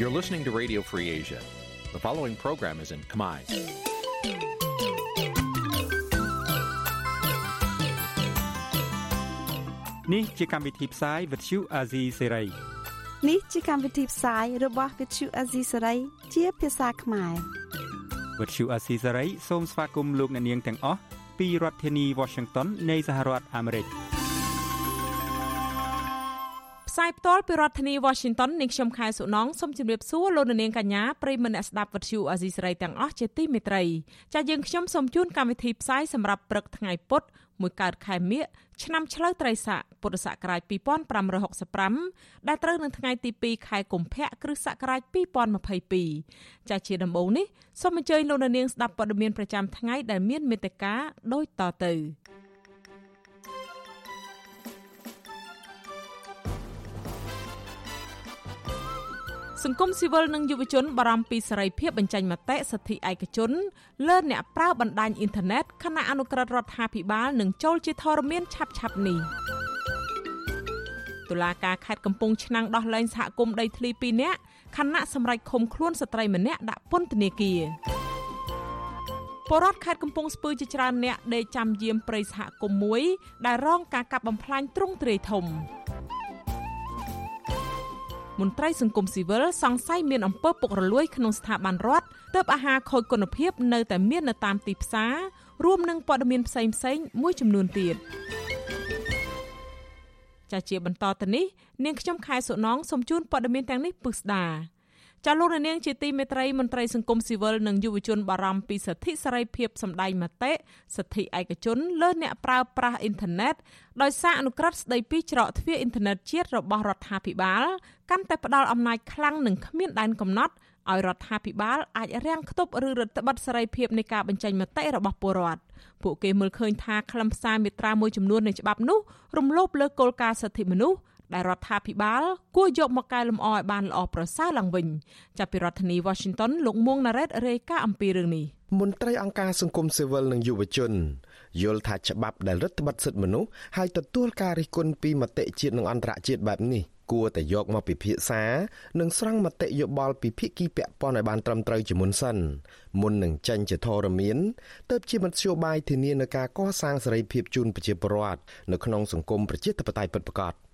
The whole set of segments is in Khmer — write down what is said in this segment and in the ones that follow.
You're listening to Radio Free Asia. The following program is in Khmer. នេះជាកម្មវិធីផ្សាយ Vuthu Azizi Serai នេះជាកម្មវិធីផ្សាយរបស់ Vuthu Azizi Serai ជាភាសាខ្មែរ Vuthu Azizi Serai សូមស្វាគមន៍លោកអ្នកនាងទាំងអស់ពីរដ្ឋធានី Washington នៃសហរដ្ឋអាមេរិក សាយផ្ទាល់ពីរដ្ឋធានី Washington នាងខ្ញុំខែសុណងសូមជម្រាបសួរលោកនាងកញ្ញាប្រិយមិត្តអ្នកស្ដាប់វិទ្យុអាស៊ីសេរីទាំងអស់ជាទីមេត្រីចា៎យើងខ្ញុំសូមជូនកម្មវិធីផ្សាយសម្រាប់ព្រឹកថ្ងៃពុធមួយកើតខែមិញឆ្នាំឆ្លូវត្រីស័កពុទ្ធសករាជ2565ដែលត្រូវនឹងថ្ងៃទី2ខែកុម្ភៈគ្រិស្តសករាជ2022ចា៎ជាដំបូងនេះសូមអញ្ជើញលោកនាងស្ដាប់ព័ត៌មានប្រចាំថ្ងៃដែលមានមេត្តាដូចតទៅ សង្គមស៊ីវិលនិងយុវជនបារម្ភពីសេរីភាពបញ្ចេញមតិសិទ្ធិឯកជនលើអ្នកប្រើបណ្ដាញអ៊ីនធឺណិតខណៈអនុក្រឹត្យរដ្ឋាភិបាលនឹងចូលជាធរមានឆាប់ឆាប់នេះតុលាការខេត្តកំពង់ឆ្នាំងដោះលែងសហគមន៍ដីធ្លី2នាក់ខណៈសម្រេចឃុំខ្លួនស្ត្រីម្នាក់ដាក់ពន្ធនាគារបរដ្ឋខេត្តកំពង់ស្ពឺជាច្រើនអ្នកដេកចាំយាមព្រៃសហគមន៍មួយដែលរងការកាប់បំផ្លាញទ្រង់ទ្រាយធំ មន្ត្រីសង្គមស៊ីវិលសង្ស័យមានអំពើពុករលួយក្នុងស្ថាប័នរដ្ឋទើបអាហារខូចគុណភាពនៅតែមាននៅតាមទីផ្សាររួមនឹងព័ត៌មានផ្សេងផ្សេងមួយចំនួនទៀតចាជាបន្តទៅនេះនាងខ្ញុំខែសុណងសូមជូនព័ត៌មានទាំងនេះពិស្ដា ចាលោកនាងជាទីមេត្រីមន្ត្រីសង្គមស៊ីវិលនិងយុវជនបារម្ភពីសិទ្ធិសេរីភាពសម្ដែងមតិសិទ្ធិឯកជនលើអ្នកប្រើប្រាស់អ៊ីនធឺណិតដោយសារអនុក្រឹត្យស្ដីពីច្រកទ្វារអ៊ីនធឺណិតជាតិរបស់រដ្ឋាភិបាលកាន់តែផ្ដល់អំណាចខ្លាំងនិងគ្មានដែនកំណត់ឲ្យរដ្ឋាភិបាលអាចរាំងខ្ទប់ឬរដ្ឋបတ်សេរីភាពនៃការបញ្ចេញមតិរបស់ពលរដ្ឋពួកគេមើលឃើញថាខ្លឹមសារមាត្រាមួយចំនួននៃច្បាប់នោះរំលោភលើគោលការណ៍សិទ្ធិមនុស្ស ដែលរដ្ឋាភិបាលគួរយកមកកែលម្អឲ្យបានល្អប្រសើរឡើងវិញចាប់ពីរដ្ឋធានី Washington លោកមួងណារ៉េតរាយការណ៍អំពីរឿងនេះមន្ត្រីអង្គការសង្គមស៊ីវិលនិងយុវជនយល់ថាច្បាប់ដែលរដ្ឋបတ်សិទ្ធិមនុស្សហើយទទួលការរិះគន់ពីមតិជាតិនិងអន្តរជាតិបែបនេះគួរតែយកមកពិភាក្សានិងស្រង់មតិយោបល់ពីភាគីពាក់ព័ន្ធឲ្យបានត្រឹមត្រូវជាមុនសិនមុននឹងចេញជាធរមានទៅជាមធ្យោបាយធានានឹងការកសាងសេរីភាពជូនប្រជាពលរដ្ឋនៅក្នុងសង្គមប្រជាធិបតេយ្យពិតប្រាកដ។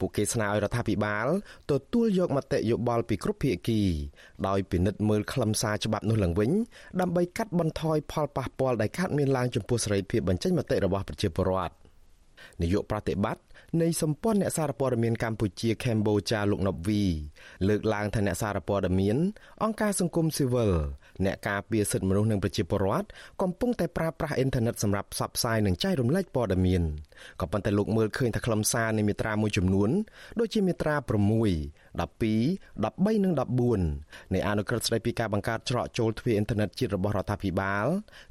ពួកគេស្នើឲ្យរដ្ឋាភិបាលទទួលយកមតិយោបល់ពីគ្រប់ភាគី ដោយពិនិត្យមើលខ្លឹមសារច្បាប់នោះឡើងវិញ ដើម្បីកាត់បន្ថយផលប៉ះពាល់ដែលកើតមានឡើងចំពោះសេរីភាពបញ្ចេញមតិរបស់ប្រជាពលរដ្ឋនាយកប្រតិបត្តិនៃសម្ព័ន្ធអ្នកសារព័ត៌មានកម្ពុជាកម្ពុជាលោកណប់វីលើកឡើងថាអ្នកសារព័ត៌មានអង្គការសង្គមស៊ីវិល អ្នកការពារសិទ្ធិមនុស្សនិងប្រជាពលរដ្ឋកំពុងតែប្រើប្រាស់អ៊ីនធឺណិតសម្រាប់ផ្សព្វផ្សាយនិងចែករំលែកព័ត៌មានក៏ប៉ុន្តែលោកមើលឃើញថាខ្លឹមសារនៃមាត្រាមួយចំនួនដូចជាមាត្រា6 12 13និង14នៃអនុក្រឹត្យស្តីពីការបង្កើតច្រកចូលទ្វារអ៊ីនធឺណិតជាតិរបស់រដ្ឋាភិបាល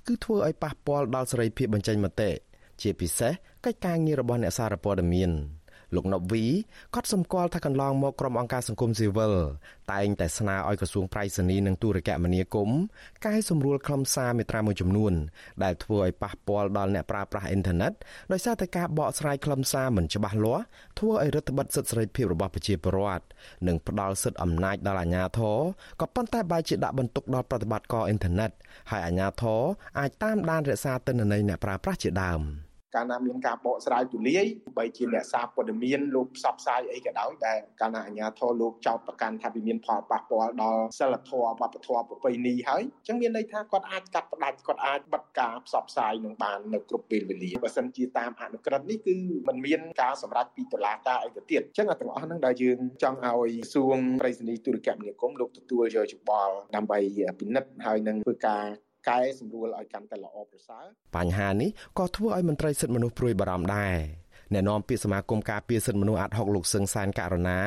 គឺធ្វើឲ្យប៉ះពាល់ដល់សេរីភាពបញ្ចេញមតិជាពិសេសកិច្ចការងាររបស់អ្នកសារព័ត៌មាន លោកណប់វីក៏សម្គាល់ថាកន្លងមកក្រុមអង្គការសង្គមស៊ីវិលតែងតែស្នើឲ្យក្រសួងប្រៃសណីនិងទូរគមនាគមន៍កែសម្រួលខ្លឹមសារមេត្រាមួយចំនួន ដែលធ្វើឲ្យប៉ះពាល់ដល់អ្នកប្រើប្រាស់អ៊ីនធឺណិតដោយសារតែការបកស្រាយខ្លឹមសារមិនច្បាស់លាស់ធ្វើឲ្យរដ្ឋបတ်សិទ្ធិសេរីភាពរបស់ប្រជាពលរដ្ឋនិងផ្ដាល់សិទ្ធិអំណាចដល់អាជ្ញាធរក៏ប៉ុន្តែបែរជាដាក់បន្ទុកដល់ប្រតិបត្តិការអ៊ីនធឺណិតហើយអាជ្ញាធរអាចតាមដានរក្សាទិន្នន័យអ្នកប្រើប្រាស់ជាដើម។ កាលណាមានការបកស្រាយទូលាយបីជាអ្នកសារព័ត៌មានលោកផ្សព្វផ្សាយអីក៏ដោយដែលកាលណាអាជ្ញាធរលោកចោទប្រកាន់ថាវាមានផលប៉ះពាល់ដល់សិលធម៌វប្បធម៌ប្រពៃណីហើយអញ្ចឹងមានន័យថាគាត់អាចកាត់ផ្ដាច់គាត់អាចបិទការផ្សព្វផ្សាយនឹងបាននៅគ្រប់ពេលវេលាបើសិនជាតាមអនុក្រឹត្យនេះគឺมันមានការសម្រេចពីតុលាការអីទៅទៀតអញ្ចឹងទាំងអស់ហ្នឹងដែលយើងចង់ឲ្យសួងប្រៃសណីទូរគមនាគមន៍លោកទទួលយកយោបល់ដើម្បីពិនិត្យហើយនឹងធ្វើការ កែសម្រួលឲ្យកាន់តែល្អប្រសើរបញ្ហានេះក៏ធ្វើឲ្យមន្ត្រីសិទ្ធិមនុស្សព្រួយបារម្ភដែរអ្នកនាំពាក្យសមាគមការពារសិទ្ធិមនុស្សអាត់ហុកលោកសឹងសានករណា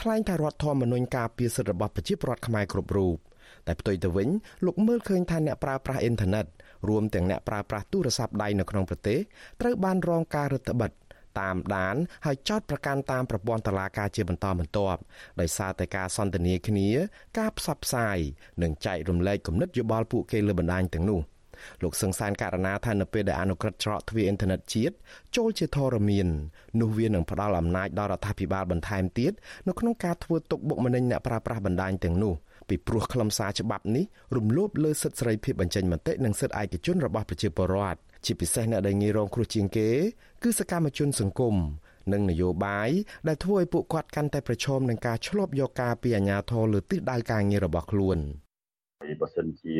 ថ្លែងថារដ្ឋធម្មនុញ្ញការពារសិទ្ធិរបស់ប្រជាពលរដ្ឋខ្មែរគ្រប់រូបតែផ្ទុយទៅវិញលោកមើលឃើញថាអ្នកប្រើប្រាស់អ៊ីនធឺណិតរួមទាំងអ្នកប្រើប្រាស់ទូរស័ព្ទដៃនៅក្នុងប្រទេសត្រូវបានរងការរឹតបន្តឹង តាមដានហើយចោតប្រកាន់តាមប្រព័ន្ធតុលាការជាបន្តបន្ទាប់ដោយសារតែការសន្ទនាគ្នា ការផ្សព្វផ្សាយនិងចែករំលែកគំនិតយោបល់ពួកគេលើបណ្ដាញទាំងនោះលោកសង្សានករណីថានៅពេលដែលអនុក្រឹត្យច្រកទ្វារអ៊ីនធឺណិតជាតិចូលជាធរមាននោះវានឹងផ្ដល់អំណាចដល់រដ្ឋាភិបាលបន្ថែមទៀតនៅក្នុងការធ្វើទុកបុកម្នេញអ្នកប្រើប្រាស់បណ្ដាញទាំងនោះពីព្រោះខ្លឹមសារច្បាប់នេះរំលោភលើសិទ្ធិសេរីភាពបញ្ចេញមតិនិងសិទ្ធិឯកជនរបស់ប្រជាពលរដ្ឋ ជាពិសេសអ្នកដែលងាយរងគ្រោះជាងគេ គឺសកម្មជនសង្គមនិងនយោបាយដែលធ្វើឲ្យពួកគាត់កាន់តែប្រឈមនឹងការឆ្លប់យកការពីអាជ្ញាធរលើទិសដៅការងាររបស់ខ្លួនហើយបើសិនជា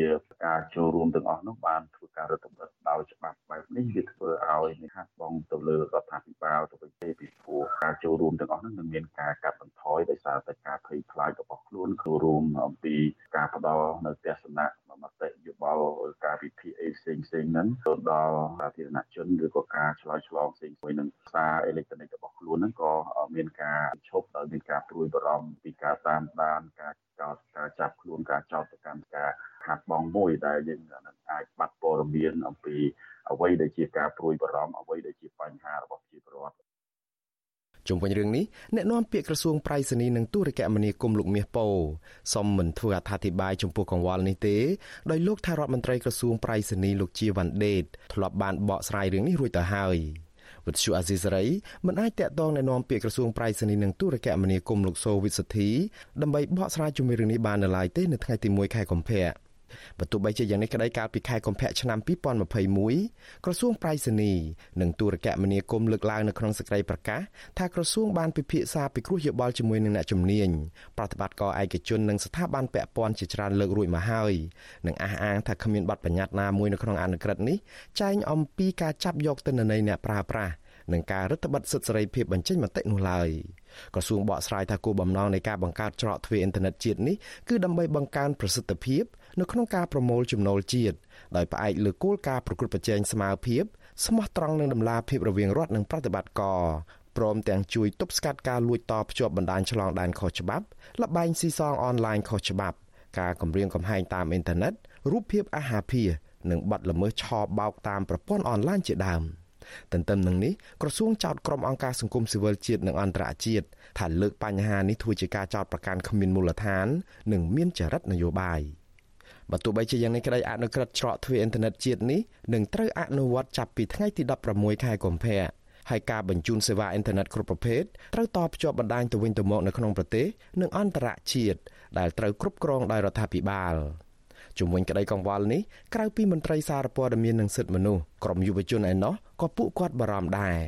ការចូលរួមទាំងអស់នោះបានធ្វើការរដ្ឋបတ်ដោយច្បាប់បែបនេះវាធ្វើឲ្យនេះហាក់បងទៅលើរដ្ឋាភិបាលទៅវិញទេពីព្រោះការចូលរួមទាំងអស់នោះនឹងមានការកាត់បន្ថយដោយសារតែការភ័យខ្លាចរបស់ខ្លួនចូលរួមអំពីការផ្ដល់នៅទស្សនៈមតិយោប ល់ការវិភាគអីផ្សេងផ្សេងហ្នឹងទៅដល់សាធារណជនឬក៏ការឆ្លើយឆ្លងផ្សេងមួយនឹងសារអេឡិចត្រូនិករបស់ខ្លួនហ្នឹងក៏មានការឈប់ដោយមានការព្រួយបារម្ភពីការតាមដានការចោតការចាប់ខ្លួនការចោតប្រកាន់ការខាត់បងមួយដែលយើងអាចបាត់ព័ត៌មានអំពីអ្វីដែលជាការព្រួយបារម្ភអ្វីដែលជាបញ្ហារបស់ប្រជាពលរដ្ឋ ជុំវិញរឿងនេះអ្នកនាំពាក្យក្រសួងប្រៃសណីនិងទូរគមនាគមន៍លោកមាសពោសុំមិនធ្វើអត្ថាធិប្បាយចំពោះកង្វល់នេះទេដោយលោកថារដ្ឋមន្ត្រីក្រសួងប្រៃសណីលោកជាវ៉ាន់ដេតធ្លាប់បានបកស្រាយរឿងនេះរួចទៅហើយវិទ្យុអាស៊ីសេរីមិនអាចតាក់ទងណែនាំពាក្យក្រសួងប្រៃសណីនិងទូរគមនាគមន៍លោកសូវិសុធីដើម្បីបកស្រាយជំរឿងនេះបាននៅឡើយទេនៅថ្ងៃទី1ខែកុម្ភៈ បើទោះបីជាយ៉ាងនេះក្តីកាលពីខែកុម្ភៈឆ្នាំ2021ក្រសួងប្រៃសណីនិងទូរគមនាគមន៍លើកឡើងនៅក្នុងសេចក្តីប្រកាសថាក្រសួងបានពិភាក្សាពិគ្រោះយោបល់ជាមួយនឹងអ្នកជំនាញប្រតិបត្តិការឯកជននិងស្ថាប័នពាក់ព័ន្ធជាច្រើនលើករួចមកហើយនិងអះអាងថាគ្មានបទបញ្ញត្តិណាមួយនៅក្នុងអនុក្រឹត្យនេះចែងអំពីការចាប់យកទិន្នន័យអ្នកប្រើប្រាស់និងការរដ្ឋបတ်សិទ្ធិសេរីភាពបញ្ចេញមតិនោះឡើយក្រសួងបកស្រាយថាគោលបំណងនៃការបង្កើតច្រកទ្វារអ៊ីនធឺណិតជាតិនេះគឺដើម្បីបង្កើនប្រសិទ្ធភាព នៅក្នុងការប្រមូលចំណូលជាតិដោយផ្អែកលើគោលការណ៍ប្រកួតប្រជែងស្មើភាពស្មោះត្រង់និងដំណាភាពរវាងរដ្ឋនិងប្រតិបត្តិការព្រមទាំងជួយទប់ស្កាត់ការលួចតភ្ជាប់បណ្ដាញឆ្លងដែនខុសច្បាប់លបែងស៊ីសងអនឡាញខុសច្បាប់ ការគំរាមកំហែងតាមអ៊ីនធឺណិតរូបភាពអាហារភានិងបទល្មើសឆបោកតាមប្រព័ន្ធអនឡាញជាដើមទន្ទឹមនឹងនេះក្រសួងចោទក្រុមអង្គការសង្គមស៊ីវិលជាតិនិងអន្តរជាតិថាលើកបញ្ហានេះធ្វើជាការចោទប្រកាន់គ្មានមូលដ្ឋាន និងមានចរិតនយោបាយ។ បើទោះបីជាយ៉ាងនេះក្តីអនុក្រឹត្យច្រកទ្វារអ៊ីនធឺណិតជាតិនេះនឹងត្រូវអនុវត្តចាប់ពីថ្ងៃទី16ខែកុម្ភៈហើយការបញ្ជូនសេវាអ៊ីនធឺណិតគ្រប់ប្រភេទត្រូវតភ្ជាប់បណ្ដាញទៅវិញទៅមកនៅក្នុងប្រទេសនិងអន្តរជាតិដែលត្រូវគ្រប់គ្រងដោយរដ្ឋាភិបាលជំវិញក្តីកង្វល់នេះក្រៅពីមន្ត្រីសារព័ត៌មាននិងសិទ្ធិមនុស្សក្រមយុវជនឯណោះក៏ពួកគាត់បារម្ភដែរ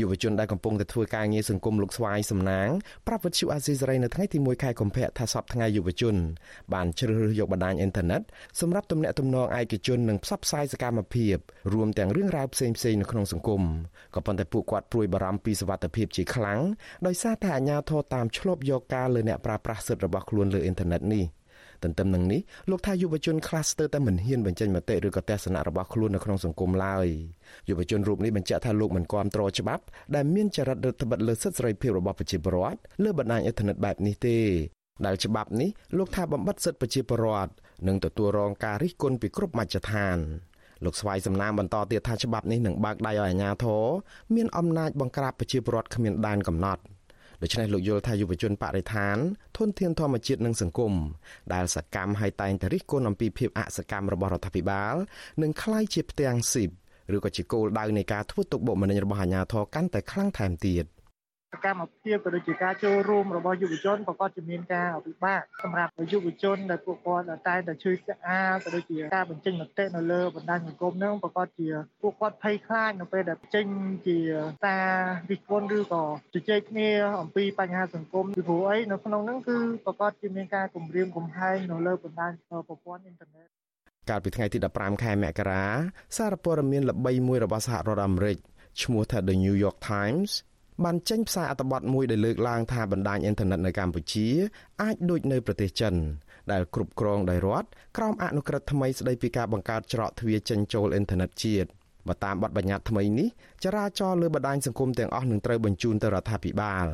យុវជនដែលកំពុងតែធ្វើការងារសង្គមលោកស្វាយសំណាងប្រាប់វិទ្យុអាស៊ីសេរីនៅថ្ងៃទី1ខែកុម្ភៈថាសប្តាហ៍យុវជន បានជ្រើសរើសយកបណ្ដាញអ៊ីនធឺណិតសម្រាប់ទំនាក់ទំនងឯកជននិងផ្សព្វផ្សាយសកម្មភាពរួមទាំងរឿងរ៉ាវផ្សេងៗនៅក្នុងសង្គមក៏ប៉ុន្តែពួកគាត់ព្រួយបារម្ភពីសុវត្ថិភាពជាខ្លាំងដោយសារតែអាជ្ញាធរតាមឆ្លប់យកការលើអ្នកប្រើប្រាស់សិទ្ធិរបស់ខ្លួនលើអ៊ីនធឺណិតនេះ។ ទន្ទឹមនឹងនេះលោកថាយុវជនខ្លះស្ទើរតែមិនហ៊ានបញ្ចេញមតិឬក៏ទស្សនៈរបស់ខ្លួននៅក្នុងសង្គមឡើយយុវជនរូបនេះបញ្ជាក់ថាលោកមិនគាំទ្រច្បាប់ដែលមានចរិតរដ្ឋបិទលើសិទ្ធិសេរីភាពរបស់ប្រជាពលរដ្ឋលើបណ្ដាញអ៊ីនធឺណិតបែបនេះទេដែលច្បាប់នេះលោកថាបំបត្តិសិទ្ធិប្រជាពលរដ្ឋនិងទទួលរងការរិះគន់ពីគ្រប់មជ្ឈដ្ឋានលោកស្វាយសំណាងបន្តទៀតថាច្បាប់នេះនឹងបើកដៃឲ្យអាជ្ញាធរមានអំណាចបង្ក្រាបប្រជាពលរដ្ឋគ្មានដែនកំណត់ ដូច្នេះលោកយល់ថាយុវជនបរិស្ថានធនធានធម្មជាតិនិងសង្គមដែលសកម្មឲ្យតែងតែរិះគន់អំពីភាពអសកម្មរបស់រដ្ឋាភិបាលនិងคล้ายជាផ្ទាំងស៊ីបឬក៏ជាគោលដៅនៃការធ្វើទុកបុកម្នេញរបស់អាជ្ញាធរកាន់តែខ្លាំងថែមទៀត។ស កម្មភាពក៏ដូចជាការចូលរួមរបស់យុវជនប្រកបជាមានការពិបាកសម្រាប់យុវជនដែលពួកគាត់តែតែជួយស្អាតក៏ដូចជាការបញ្ចេញមតិនៅលើបណ្ដាញសង្គមនឹងប្រកបជាពួកគាត់ភ័យខ្លាចនៅពេលដែលចេញជាសាររិះគន់ឬក៏ជជែកគ្នាអំពីបញ្ហាសង្គមពីព្រោះអីនៅក្នុងហ្នឹងគឺប្រកបជាមានការគំរាមកំហែងនៅលើបណ្ដាញប្រព័ន្ធអ៊ីនធឺណិតកាលពីថ្ងៃទី15ខែមករាសារព័ត៌មានល្បីមួយរបស់សហរដ្ឋអាមេរិកឈ្មោះថា The New York Times បានចេញផ្សាយអត្ថបទមួយដែលលើកឡើងថាបណ្ដាញអ៊ីនធឺណិតនៅកម្ពុជាអាចដូចនៅប្រទេសចិនដែលគ្រប់គ្រងដោយរដ្ឋក្រោមអនុក្រឹត្យថ្មីស្ដីពីការបង្កើតច្រកទ្វារចេញចូលអ៊ីនធឺណិតជាតិបើតាមបទបញ្ញត្តិថ្មីនេះចរាចរណ៍លើបណ្ដាញសង្គមទាំងអស់នឹងត្រូវបញ្ជូនទៅរដ្ឋាភិបាល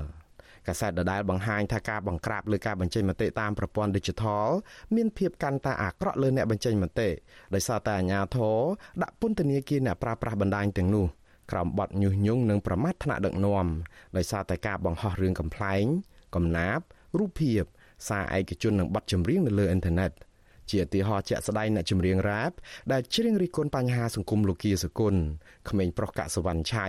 កាសែតដដែលបង្ហាញថាការបង្ក្រាបលើការបញ្ចេញមតិតាមប្រព័ន្ធ Digital មានភាពកាន់តែអាក្រក់លើអ្នកបញ្ចេញមតិដោយសារតែអាជ្ញាធរដាក់ពន្ធនាគារអ្នកប្រើប្រាស់បណ្ដាញទាំងនោះ ក្រោមបទញុះញង់និងប្រមាថថ្នាក់ដឹកនាំដោយសារតែការបង្ហោះរឿងកំ pl ែងកំណាបរូបភាពសារឯកជននិងបទចម្រៀងនៅលើអ៊ីនធឺណិតជាឧទាហរណ៍ជាក់ស្ដែងអ្នកចម្រៀងរ៉ាបដែលច្រៀងរិះគន់បញ្ហាសង្គមលោកគៀសគុណក្មេងប្រុសកសវណ្ណឆៃ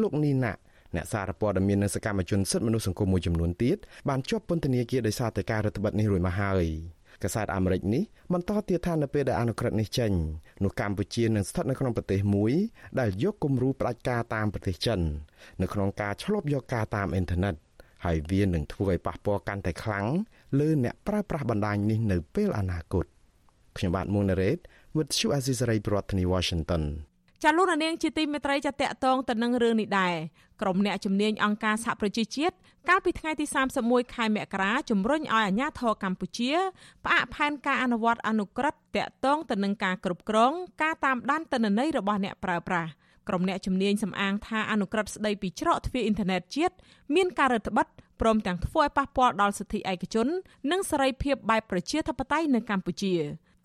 លោកនីណាអ្នកសារព័ត៌មាននិងសកម្មជនសិទ្ធិមនុស្សសង្គមមួយចំនួនទៀតបានជាប់ពន្ធនាគារដោយសារតែការរដ្ឋបិទនេះរួចមកហើយ កាសែតអាមេរិកនេះបន្តទៀតថានៅពេលដែលអនុក្រឹត្យនេះចេញនោះកម្ពុជានឹងស្ថិតនៅក្នុងប្រទេសមួយដែលយកគំរូផ្ដាច់ការតាមប្រទេសចិននៅក្នុងការឆ្លប់យកការតាមអ៊ីនធឺណិតហើយវានឹងធ្វើឲ្យប៉ះពាល់កាន់តែខ្លាំងលើអ្នកប្រើប្រាស់បណ្ដាញនេះនៅពេលអនាគតខ្ញុំបាទមុនរ៉េត with Shu Azisari ប្រធានាធិបតី Washington ចាលោកនាងជាទីមេត្រីចាតកតងទៅនឹងរឿងនេះដែរក្រុមអ្នកជំនាញអង្គការសហប្រជាជាតិកាលពីថ្ងៃទី31ខែមករាជំរុញឲ្យអាជ្ញាធរកម្ពុជាផ្អាកផែនការអនុវត្តអនុក្រឹត្យតកតងទៅនឹងការគ្រប់គ្រងការតាមដានទិន្នន័យរបស់អ្នកប្រើប្រាស់ក្រុមអ្នកជំនាញសំអាងថាអនុក្រឹត្យស្ដីពីច្រកទ្វារអ៊ីនធឺណិតជាតិមានការរឹតបន្តឹងព្រមទាំងធ្វើឲ្យប៉ះពាល់ដល់សិទ្ធិឯកជន និងសេរីភាពបែបប្រជាធិបតេយ្យនៅកម្ពុជា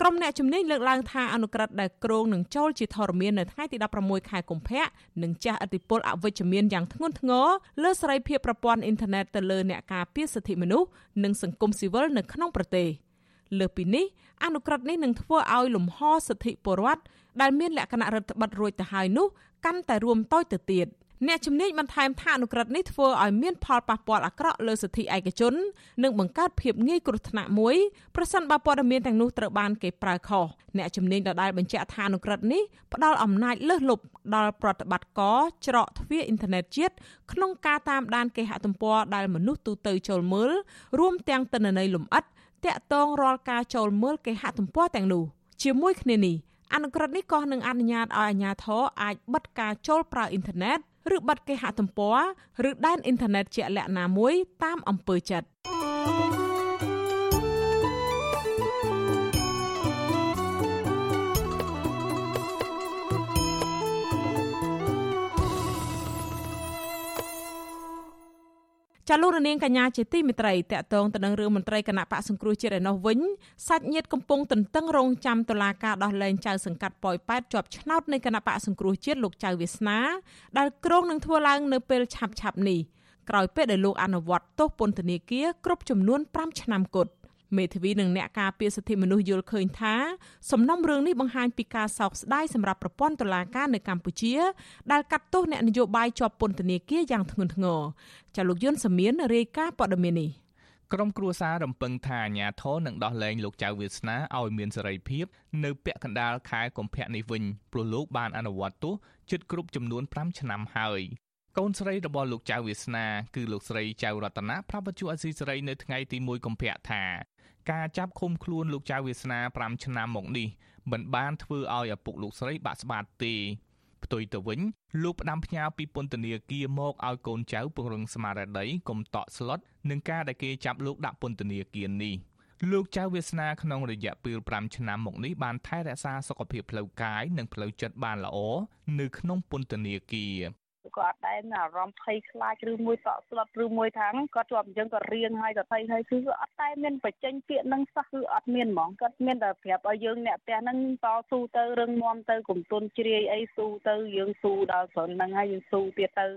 ក្រុមអ្នកជំនាញលើកឡើងថាអនុក្រឹត្យដែលគ្រងនឹងចូលជាធរមាននៅថ្ងៃទី16ខែកុម្ភៈនឹងជះឥទ្ធិពលអវិជ្ជមានយ៉ាងធ្ងន់ធ្ងរលើសេរីភាពប្រព័ន្ធអ៊ីនធឺណិតទៅលើអ្នកការពារសិទ្ធិមនុស្សនិងសង្គមស៊ីវិលនៅក្នុងប្រទេសលើពីនេះអនុក្រឹត្យនេះនឹងធ្វើឲ្យលំហសិទ្ធិពលរដ្ឋដែលមានលក្ខណៈរដ្ឋបិទរួចទៅហើយនោះកាន់តែរួមតូចទៅទៀត។ អ្នកជំនាញបន្ថែមថាអនុក្រឹត្យនេះធ្វើឲ្យមានផលប៉ះពាល់អាក្រក់លើសិទ្ធិឯកជន និងបង្កើតភាពងាយគ្រោះថ្នាក់មួយប្រសិនបើព័ត៌មានទាំងនោះត្រូវបានគេប្រើខុសអ្នកជំនាញដដែលបញ្ជាក់ថាអនុក្រឹត្យនេះផ្ដល់អំណាចលើសលប់ដល់ប្រតិបត្តិការច្រកទ្វារអ៊ីនធឺណិតជាតិក្នុងការតាមដានគេហទំព័រដែលមនុស្សទូទៅចូលមើលរួមទាំងទិន្នន័យលម្អិតតាក់ទងរាល់ការចូលមើលគេហទំព័រទាំងនោះជាមួយគ្នានេះអនុក្រឹត្យនេះក៏នឹងអនុញ្ញាតឲ្យអាជ្ញាធរអាចបិទការចូលប្រើអ៊ីនធឺណិត ឬបិទគេហទំព័រឬដែនអ៊ីនធឺណិតជាក់លាក់ណាមួយតាមអំពើចិត្ត ចាលោករនាងកញ្ញាជាទីមេត្រីតកតងទៅនឹងរឿងមន្ត្រីគណៈបកសង្គ្រោះជាតិឯនោះវិញសាច់ញាតិកំពុងទន្ទឹងរង់ចាំតុលាការដោះលែងចៅសង្កាត់ប៉ោយប៉ែតជាប់ឆ្នោតនៃគណៈបកសង្គ្រោះជាតិលោកចៅវាសនាដែលក្រុងនឹងធ្វើឡើងនៅពេលឆាប់ៗនេះក្រោយពេលដែលលោកអនុវត្តទោសពន្ធនាគារគ្រប់ចំនួន5ឆ្នាំគត់ មេធាវីនិងអ្នកការពារសិទ្ធិមនុស្សយល់ឃើញថាសំណុំរឿងនេះបង្ហាញពីការសោកស្ដាយសម្រាប់ប្រព័ន្ធតុលាការនៅកម្ពុជា ដែលកាត់ទោសអ្នកនយោបាយជាប់ពន្ធនាគារយ៉ាងធ្ងន់ធ្ងរចាលោកយុនសមៀនរាយការណ៍ព័ត៌មាននេះក្រុមគ្រួសាររំពឹងថាអាញាធរនឹងដោះលែងលោកចៅវាសនាឲ្យមានសេរីភាពនៅពាក់កណ្ដាលខែកុម្ភៈនេះវិញព្រោះលោកបានអនុវត្តទោសជិតគ្រប់ចំនួន5ឆ្នាំហើយកូនស្រីរបស់លោកចៅវាសនាគឺលោកស្រីចៅរតនាប្រាប់វិទ្យុអស៊ីសេរីនៅថ្ងៃទី1កុម្ភៈថា ការចាប់ឃុំខ្លួនលោកចៅវាសនា5ឆ្នាំមកនេះមិនបានធ្វើឲ្យឪពុកលោកស្រីបាក់ស្បាតទេផ្ទុយទៅវិញលោកផ្ដាំផ្ញើពីពន្ធនាគារមកឲ្យកូនចៅពង្រឹងស្មារតីកុំតក់ស្លុតនឹងការដែលគេចាប់លោកដាក់ពន្ធនាគារនេះលោកចៅវាសនាក្នុងរយៈពេល5ឆ្នាំមកនេះបានថែរក្សាសុខភាពផ្លូវកាយនិងផ្លូវចិត្តបានល្អនៅក្នុងពន្ធនាគារ គាត់អត់ដែលមានអារម្មណ៍ភ័យខ្លាចឬមួយតក់ស្លុតឬមួយថាគាត់ជាប់អញ្ចឹងគាត់រៀងហើយគាត់ភ័យហើយគឺអត់តែមានបញ្ចេញពាក្យនឹងសោះគឺអត់មានហ្មងគាត់មានតែប្រាប់ឲ្យយើងអ្នកផ្ទះហ្នឹងតស៊ូទៅរឹងមាំទៅកុំទន់ជ្រាយអីស៊ូទៅយើងស៊ូដល់ព្រឹងហ្នឹងហើយយើងស៊ូទៀតទៅ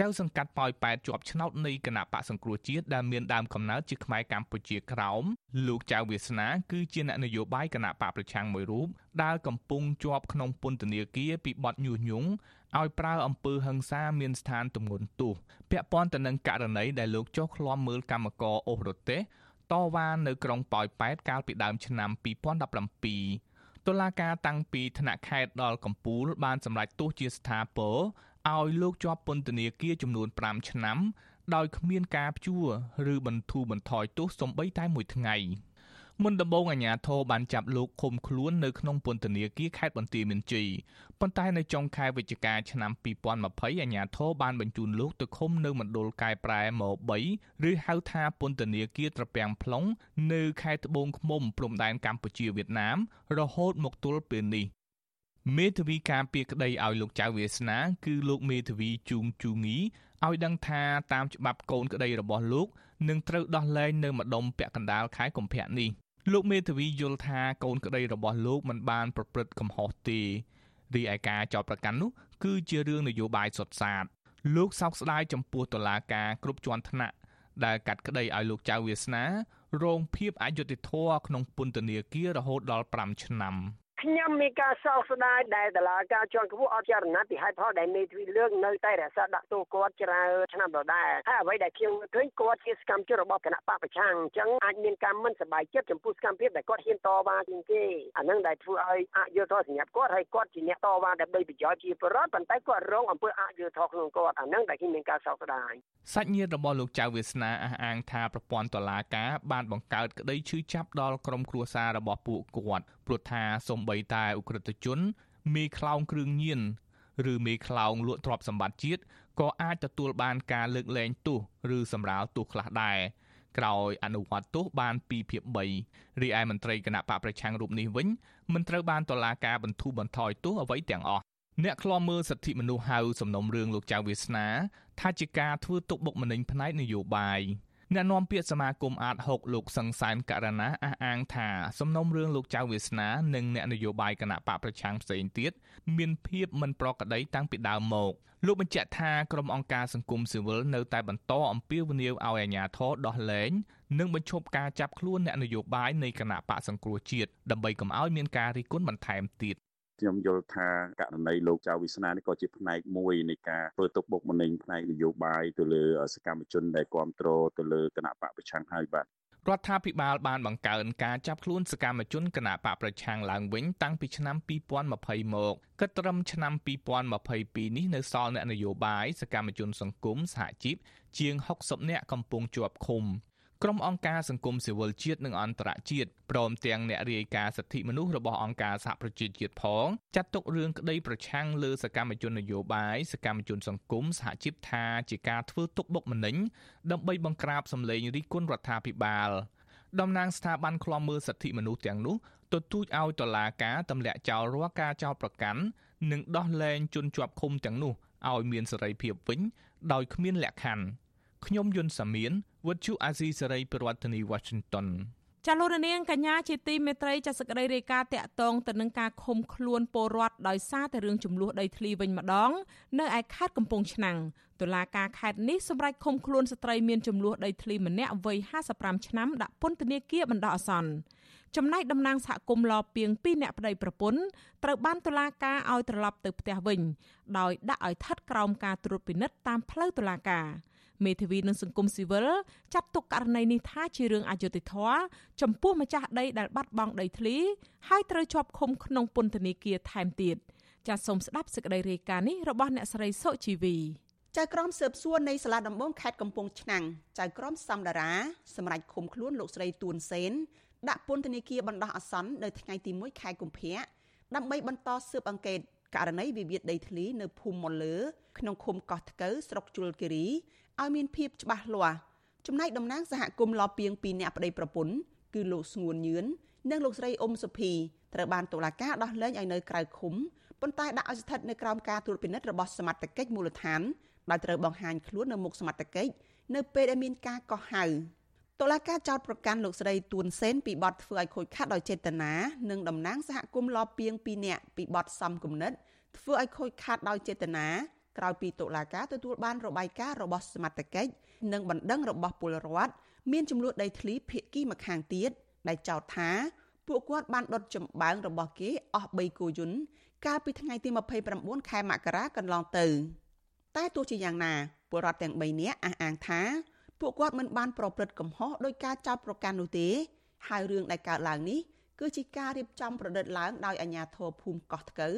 ចៅសង្កាត់ប៉ោយប៉ែតជាប់ឆ្នោតនៃគណៈបកសង្គ្រោះជាតិដែលមានដើមកំណើតជាខ្មែរកម្ពុជាក្រោមលោកចៅវាសនាគឺជាអ្នកនយោបាយគណៈបកប្រឆាំងមួយរូបដែលកំពុងជាប់ក្នុងពន្ធនាគារពីបទញុះញង់ឲ្យប្រើអំពើហិង្សាមានស្ថានទម្ងន់ទោសពាក់ព័ន្ធទៅនឹងករណីដែលលោកចុះឃ្លាំមើលកម្មករអូសរទេសតវ៉ានៅក្រុងប៉ោយប៉ែតកាលពីដើមឆ្នាំ2017តុលាការតាំងពីថ្នាក់ខេត្តដល់កំពូលបានសម្រេចទោសជាស្ថាពរ ឲ្យលោកជាប់ពន្ធនាគារចំនួន5ឆ្នាំ ដោយគ្មានការព្យួរឬបន្ធូរបន្ថយទោសសំបីតែមួយថ្ងៃ។មុនដំបូងអាជ្ញាធរបានចាប់លោកឃុំខ្លួននៅក្នុងពន្ធនាគារខេត្តបន្ទាយមានជ័យប៉ុន្តែនៅចុងខែវិច្ឆិកាឆ្នាំ2020អាជ្ញាធរបានបញ្ជូនលោកទៅឃុំនៅមណ្ឌលកែប្រែម៉3ឬហៅថាពន្ធនាគារត្រពាំង plong នៅខេត្តត្បូងឃ្មុំព្រំដែនកម្ពុជាវៀតណាមរហូតមកទល់ពេលនេះ មេធាវីការពារក្តីឲ្យលោកចៅវាសនា គឺលោកមេធាវីជូងជូងីឲ្យដឹងថាតាមច្បាប់កូនក្តីរបស់លោកនឹងត្រូវដោះលែងនៅម្ដុំពាក់កណ្ដាលខែកុម្ភៈនេះលោកមេធាវីយល់ថាកូនក្តីរបស់លោកមិនបានប្រព្រឹត្តកំហុសទេរីឯការចោទប្រកាន់នោះគឺជារឿងនយោបាយសុទ្ធសាធលោកសោកស្ដាយចំពោះតុលាការគ្រប់ជាន់ថ្នាក់ដែលកាត់ក្តីឲ្យលោកចៅវាសនារងភាពអយុត្តិធម៌ក្នុងពន្ធនាគាររហូតដល់5ឆ្នាំ។ ខ្ញុំមានការសោកស្ដាយដែលតឡាការជាន់ខ្ពស់អត់ចារណពីហេតុផលដែលមេធាវីលើកនៅតែរក្សាដាក់ទោសគាត់ច្រើនឆ្នាំដដែលហើយអ្វីដែលខ្ញុំឃើញគាត់ជាសកម្មជនរបស់គណៈបកប្រឆាំងអញ្ចឹងអាចមានការមិនសប្បាយចិត្តចំពោះសកម្មភាពដែលគាត់ហ៊ានតវ៉ាជាងគេអានឹងដែលធ្វើឲ្យអយុធធសម្រាប់គាត់ហើយគាត់ជាអ្នកតវ៉ាដើម្បីប្រយោជន៍ជាប្រវត្តិប៉ុន្តែគាត់រងអំពើអយុធធក្នុងគាត់អានឹងដែលខ្ញុំមានការសោកស្ដាយសាច់ញាតិរបស់លោកចៅវាសនាអះអាងថាប្រព័ន្ធតុលាការបានបង្កើតក្តីឈឺចាប់ដល់ក្រុមគ្រួសាររបស់ពួកគាត់ព្រោះថាសំបីតែអ ுக ្រិតជនមេខ្លោងគ្រឿងញៀនឬមេខ្លោងលក់ទ្រព្យសម្បត្តិជាតិក៏អាចទទួលបានការលើកលែងទោសឬសម្រាលទោសខ្លះដែរក្រោយអនុវត្តទោសបាន2ភាគ3រីឯមន្ត្រីគណៈបកប្រឆាំងរូបនេះវិញមិនត្រូវបានតុលាការបន្ធូរបន្ថយទោសអ្វីទាំងអស់អ្នកខ្លាំមើលសិទ្ធិមនុស្សហៅសំណុំរឿងលោកចៅវាសនាថាជាការធ្វើទុកបុកម្នេញផ្នែកនយោបាយ អ្នកនាំពាក្យសមាគមអាត6លោកសង្សានករណាអះអាងថាសំណុំរឿងលោកចៅវាសនានិងអ្នកនយោបាយគណៈបកប្រឆាំងផ្សេងទៀតមានភាពមិនប្រក្រតីតាំងពីដើមមកលោកបញ្ជាក់ថាក្រុមអង្គការសង្គមស៊ីវិលនៅតែបន្តអំពាវនាវឲ្យអាជ្ញាធរដោះលែងនិងបញ្ឈប់ការចាប់ខ្លួនអ្នកនយោបាយនៃគណៈបកសង្គ្រោះជាតិដើម្បីកុំឲ្យមានការរិះគន់បន្ថែមទៀត ខ្ញុំយល់ថាករណីលោកចៅវិស្នានេះក៏ជាផ្នែកមួយនៃការធ្វើទុកបុកម្នេញផ្នែកនយោបាយទៅលើសកម្មជនដែលគ្រប់គ្រងទៅលើគណៈបកប្រឆាំងហើយបាទរដ្ឋាភិបាលបានបង្កើនការចាប់ខ្លួនសកម្មជនគណបកប្រឆាំងឡើងវិញតាំងពីឆ្នាំ2020មកគិតត្រឹមឆ្នាំ2022នេះនៅសល់អ្នកនយោបាយសកម្មជនសង្គមសហជីពជាង60នាក់កំពុងជាប់ឃុំ ក្រុមអង្គការសង្គមស៊ីវិលជាតិនិងអន្តរជាតិព្រមទាំងអ្នករាយការណ៍សិទ្ធិមនុស្សរបស់អង្គការសហប្រជាជាតិផងចាត់ទុករឿងក្តីប្រឆាំងលើសកម្មជននយោបាយសកម្មជនសង្គមសហជីពថាជាការធ្វើទុកបុកម្នេញដើម្បីបង្ក្រាបសម្លេងរិះគន់រដ្ឋាភិបាលតំណាងស្ថាប័នឃ្លាំមើលសិទ្ធិមនុស្សទាំងនោះទទូចឲ្យតុលាការទម្លាក់ចោលរាល់ការចោទប្រកាន់និងដោះលែងជនជាប់ឃុំទាំងនោះឲ្យមានសេរីភាពវិញដោយគ្មានលក្ខខណ្ឌខ្ញុំយុនសាមៀន វុទ្ធុអាស៊ីសេរីប្រធានាធិបតី Washington ចាលោករនាងកញ្ញាជាទីមេត្រីចាសក្តីរាយការណ៍តាក់ទងទៅនឹងការឃុំខ្លួនពលរដ្ឋដោយសារតែរឿងចំនួនដីធ្លីវិញម្ដង នៅឯខេត្តកំពង់ឆ្នាំងតុលាការខេត្តនេះសម្រេចឃុំខ្លួនស្ត្រីមានចំនួនដីធ្លីម្នាក់វ័យ55ឆ្នាំដាក់ពន្ធនាគារបណ្ដោះអាសន្នចំណែកតំណាងសហគមន៍លពីង2អ្នកប្តីប្រពន្ធត្រូវបានតុលាការឲ្យត្រឡប់ទៅផ្ទះវិញ ដោយដាក់ឲ្យស្ថិតក្រោមការត្រួតពិនិត្យតាមផ្លូវតុលាការ។ មេធាវីនឹងសង្គមស៊ីវិលចាត់ទុកករណីនេះថាជារឿងអយុត្តិធម៌ចំពោះម្ចាស់ដីដែលបាត់បង់ដីធ្លីហើយត្រូវជាប់ឃុំក្នុងពន្ធនាគារថែមទៀតចាសសូមស្ដាប់សេចក្តីរាយការណ៍នេះរបស់អ្នកស្រីសុជីវីចៅក្រមស៊ើបសួរនៃសាលាដំបងខេត្តកំពង់ឆ្នាំងចៅក្រមសំដារាសម្រាប់ឃុំខ្លួនលោកស្រីទួនសេនដាក់ពន្ធនាគារបណ្ដោះអាសន្ននៅថ្ងៃទី1ខែកុម្ភៈដើម្បីបន្តស៊ើបអង្កេតករណីវិវាទដីធ្លីនៅភូមិមលើក្នុងឃុំកោះថ្កូវស្រុកជលគិរី ឲ្យមានភាពច្បាស់លាស់ចំណែកតំណាងសហគមន៍លពីង2នាក់ប្តីប្រពន្ធគឺលោកស្ងួនញឿននិងលោកស្រីអ៊ុំសុភីត្រូវបានតុលាការដោះលែងឲ្យនៅក្រៅឃុំប៉ុន្តែដាក់ឲ្យស្ថិតនៅក្រោមការត្រួតពិនិត្យរបស់សមត្ថកិច្ចមូលដ្ឋានដោយត្រូវបង្ហាញខ្លួននៅមុខសមត្ថកិច្ចនៅពេលដែលមានការកោះហៅតុលាការចោទប្រកាន់លោកស្រីទួនសេនពីបទធ្វើឲ្យខូចខាតដោយចេតនានិងតំណាងសហគមន៍លពីង2នាក់ពីបទសំគំនិតធ្វើឲ្យខូចខាតដោយចេតនា ក្រោយពីតុលាការទទួលបានរបាយការណ៍របស់សមត្ថកិច្ចនិងបណ្ដឹងរបស់ពលរដ្ឋមានចំនួនដីធ្លីភៀកគីម្ខាងទៀតដែលចោទថាពួកគាត់បានដុតចម្បាំងរបស់គេអស់3គូយន្តកាលពីថ្ងៃទី29ខែមករាកន្លងទៅ តែទោះជាយ៉ាងណាពលរដ្ឋទាំង3នាក់អះអាងថាពួកគាត់មិនបានប្រព្រឹត្តកំហុសដោយការចោទប្រកាន់នោះទេហើយរឿងដែលកើតឡើងនេះគឺជាការរៀបចំប្រឌិតឡើងដោយអាជ្ញាធរភូមិកោះថ្កូវ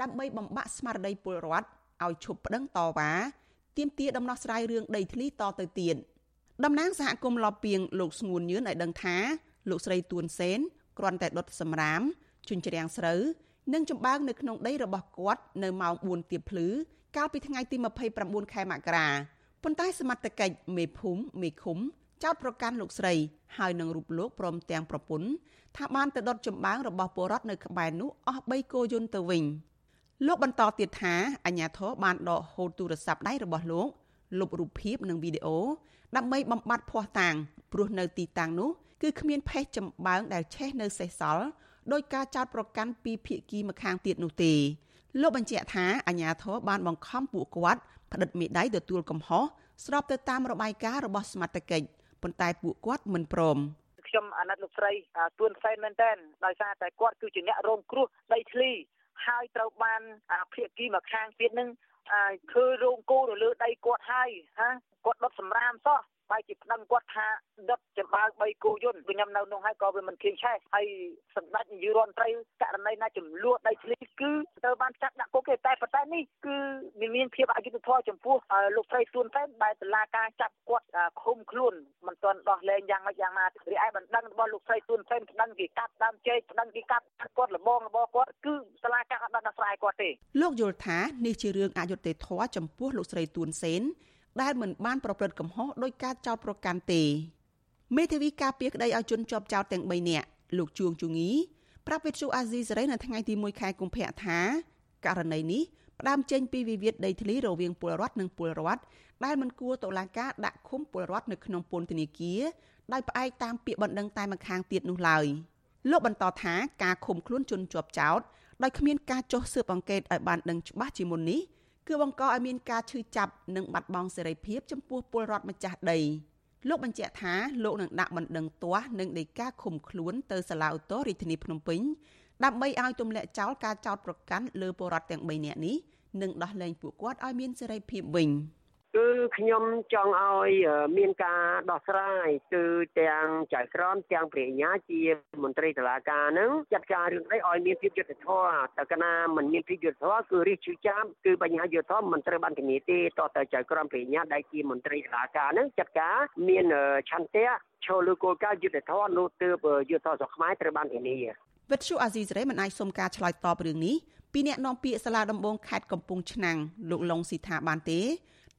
ដើម្បីបំបាក់ស្មារតីពលរដ្ឋ ឲ្យឈប់ប្តឹងតវ៉ាទាមទារដំណោះស្រាយរឿងដីធ្លីតទៅទៀតតំណាងសហគមន៍លពីងលោកស្ងួនញឿនឲ្យដឹងថាលោកស្រីទួនសេនគ្រាន់តែដុតសម្រាមជញ្ជ្រាំងស្រូវនិងចម្បាំងនៅក្នុងដីរបស់គាត់នៅម៉ោង4ទៀបភ្លឺកាលពីថ្ងៃទី29ខែមករាប៉ុន្តែសមត្ថកិច្ចមេភូមិមេឃុំចោតប្រកាន់លោកស្រីហើយនឹងរូបលោកព្រមទាំងប្រពន្ធថាបានទៅដុតចម្បាំងរបស់ពលរដ្ឋនៅក្បែរនោះអស់3គោយន្តទៅវិញ។ លោកបន្តទៀតថាអាញាធរបានដកហូតទូរស័ព្ទដៃរបស់លោកលុបរូបភាពនិងវីដេអូដើម្បីបំបត្តិភ័ស្តុតាងព្រោះនៅទីតាំងនោះគឺគ្មានផេះចម្បាំងដែលឆេះនៅសេសសល់ដោយការចោទប្រកាន់ពីភៀកគីម្ខាងទៀតនោះទេលោកបញ្ជាក់ថាអាញាធរបានបង្ខំពួកគាត់ផ្តិតមេដៃទទួលកំហុសស្របទៅតាមរបាយការណ៍របស់សមត្ថកិច្ចប៉ុន្តែពួកគាត់មិនព្រមខ្ញុំអាណិតលោកស្រីទួនសែនមែនតើដោយសារតែគាត់គឺជាអ្នករងគ្រោះដីធ្លី ហើយត្រូវបានភាគីមកខាងទៀតនឹងធ្វើរោងគោនៅលើដីគាត់ហើយហាគាត់ដុតសម្រាមសោះ បែរជាប្តឹងគាត់ថាដុតចំបើ3គូយន្តខ្ញុំនៅនោះហើយក៏វាមិនឃើញឆេះហើយសម្ដេចនាយករដ្ឋមន្ត្រីករណីណាចំនួនដីធ្លីគឺត្រូវបានចាត់ដាក់គុកទេតែប៉ុន្តែនេះគឺមានភាពអយុត្តិធម៌ចំពោះលោកស្រីទួនតែបែរតឡាការចាប់គាត់ឃុំខ្លួនមិនទាន់ដោះលែងយ៉ាងម៉េចយ៉ាងណារីឯបណ្ដឹងរបស់លោកស្រីទួនតែបណ្ដឹងគេកាត់ដើមចេកបណ្ដឹងគេកាត់គាត់លបងរបស់គាត់គឺតឡាការអត់បានដោះស្រាយគាត់ទេលោកយល់ថានេះជារឿងអយុត្តិធម៌ចំពោះលោកស្រីទួនសេន ដែលមិនបានប្រព្រឹត្តកំហុសដោយការចោទប្រកាន់ទេមេធាវីការពារក្តីឲ្យជនជាប់ចោទទាំង3នាក់លោកជួងជងីប្រាប់វិទ្យុអាស៊ីសេរីនៅថ្ងៃទី1ខែកុម្ភៈថាករណីនេះផ្ដើមចេញពីវិវាទដីធ្លីរវាងពលរដ្ឋនិងពលរដ្ឋដែលមិនគួរតុលាការដាក់ឃុំពលរដ្ឋនៅក្នុងពន្ធនាគារដោយផ្អែកតាមពាក្យបណ្ដឹងតែម្ខាងទៀតនោះឡើយលោកបន្តថាការឃុំខ្លួនជនជាប់ចោទដោយគ្មានការចុះស៊ើបអង្កេតឲ្យបានដឹងច្បាស់ជាមុននេះ គឺបង្កឲ្យមានការឈឺចាប់និងបាត់បង់សេរីភាពចំពោះពលរដ្ឋម្ចាស់ដីលោកបញ្ជាក់ថាលោកនឹងដាក់បណ្ដឹងទាស់និងដីកាឃុំខ្លួនទៅសាលាឧទ្ធររាជធានីភ្នំពេញដើម្បីឲ្យទម្លាក់ចោលការចោទប្រកាន់លើពលរដ្ឋទាំង3នាក់នេះនិងដោះលែងពួកគាត់ឲ្យមានសេរីភាពវិញ។ គឺខ្ញុំចង់ឲ្យមានការដោះស្រាយគឺទាំងចៅក្រមទាំងព្រះញ្ញាជាមន្ត្រីតុលាការនឹងចាត់ការរឿងនេះឲ្យមានភាពយុត្តិធម៌តែកាលណាមិនមានភាពយុត្តិធម៌គឺរិះឈឺចាប់គឺបញ្ហាយុត្តិធម៌មិនត្រូវបានធានាទេតទៅចៅក្រមព្រះញ្ញាដែលជាមន្ត្រីតុលាការនឹងចាត់ការមានឆន្ទៈឈលលើគោលការណ៍យុត្តិធម៌នោះទើបយុត្តិធម៌ស្រុកខ្មែរត្រូវបានធានាវិទ្យុអាស៊ីសេរីមិនអាចសុំការឆ្លើយតបរឿងនេះពីអ្នកនាំពាក្យសាលាដំបងខេត្តកំពង់ឆ្នាំងលោកឡុងស៊ីថាបានទេ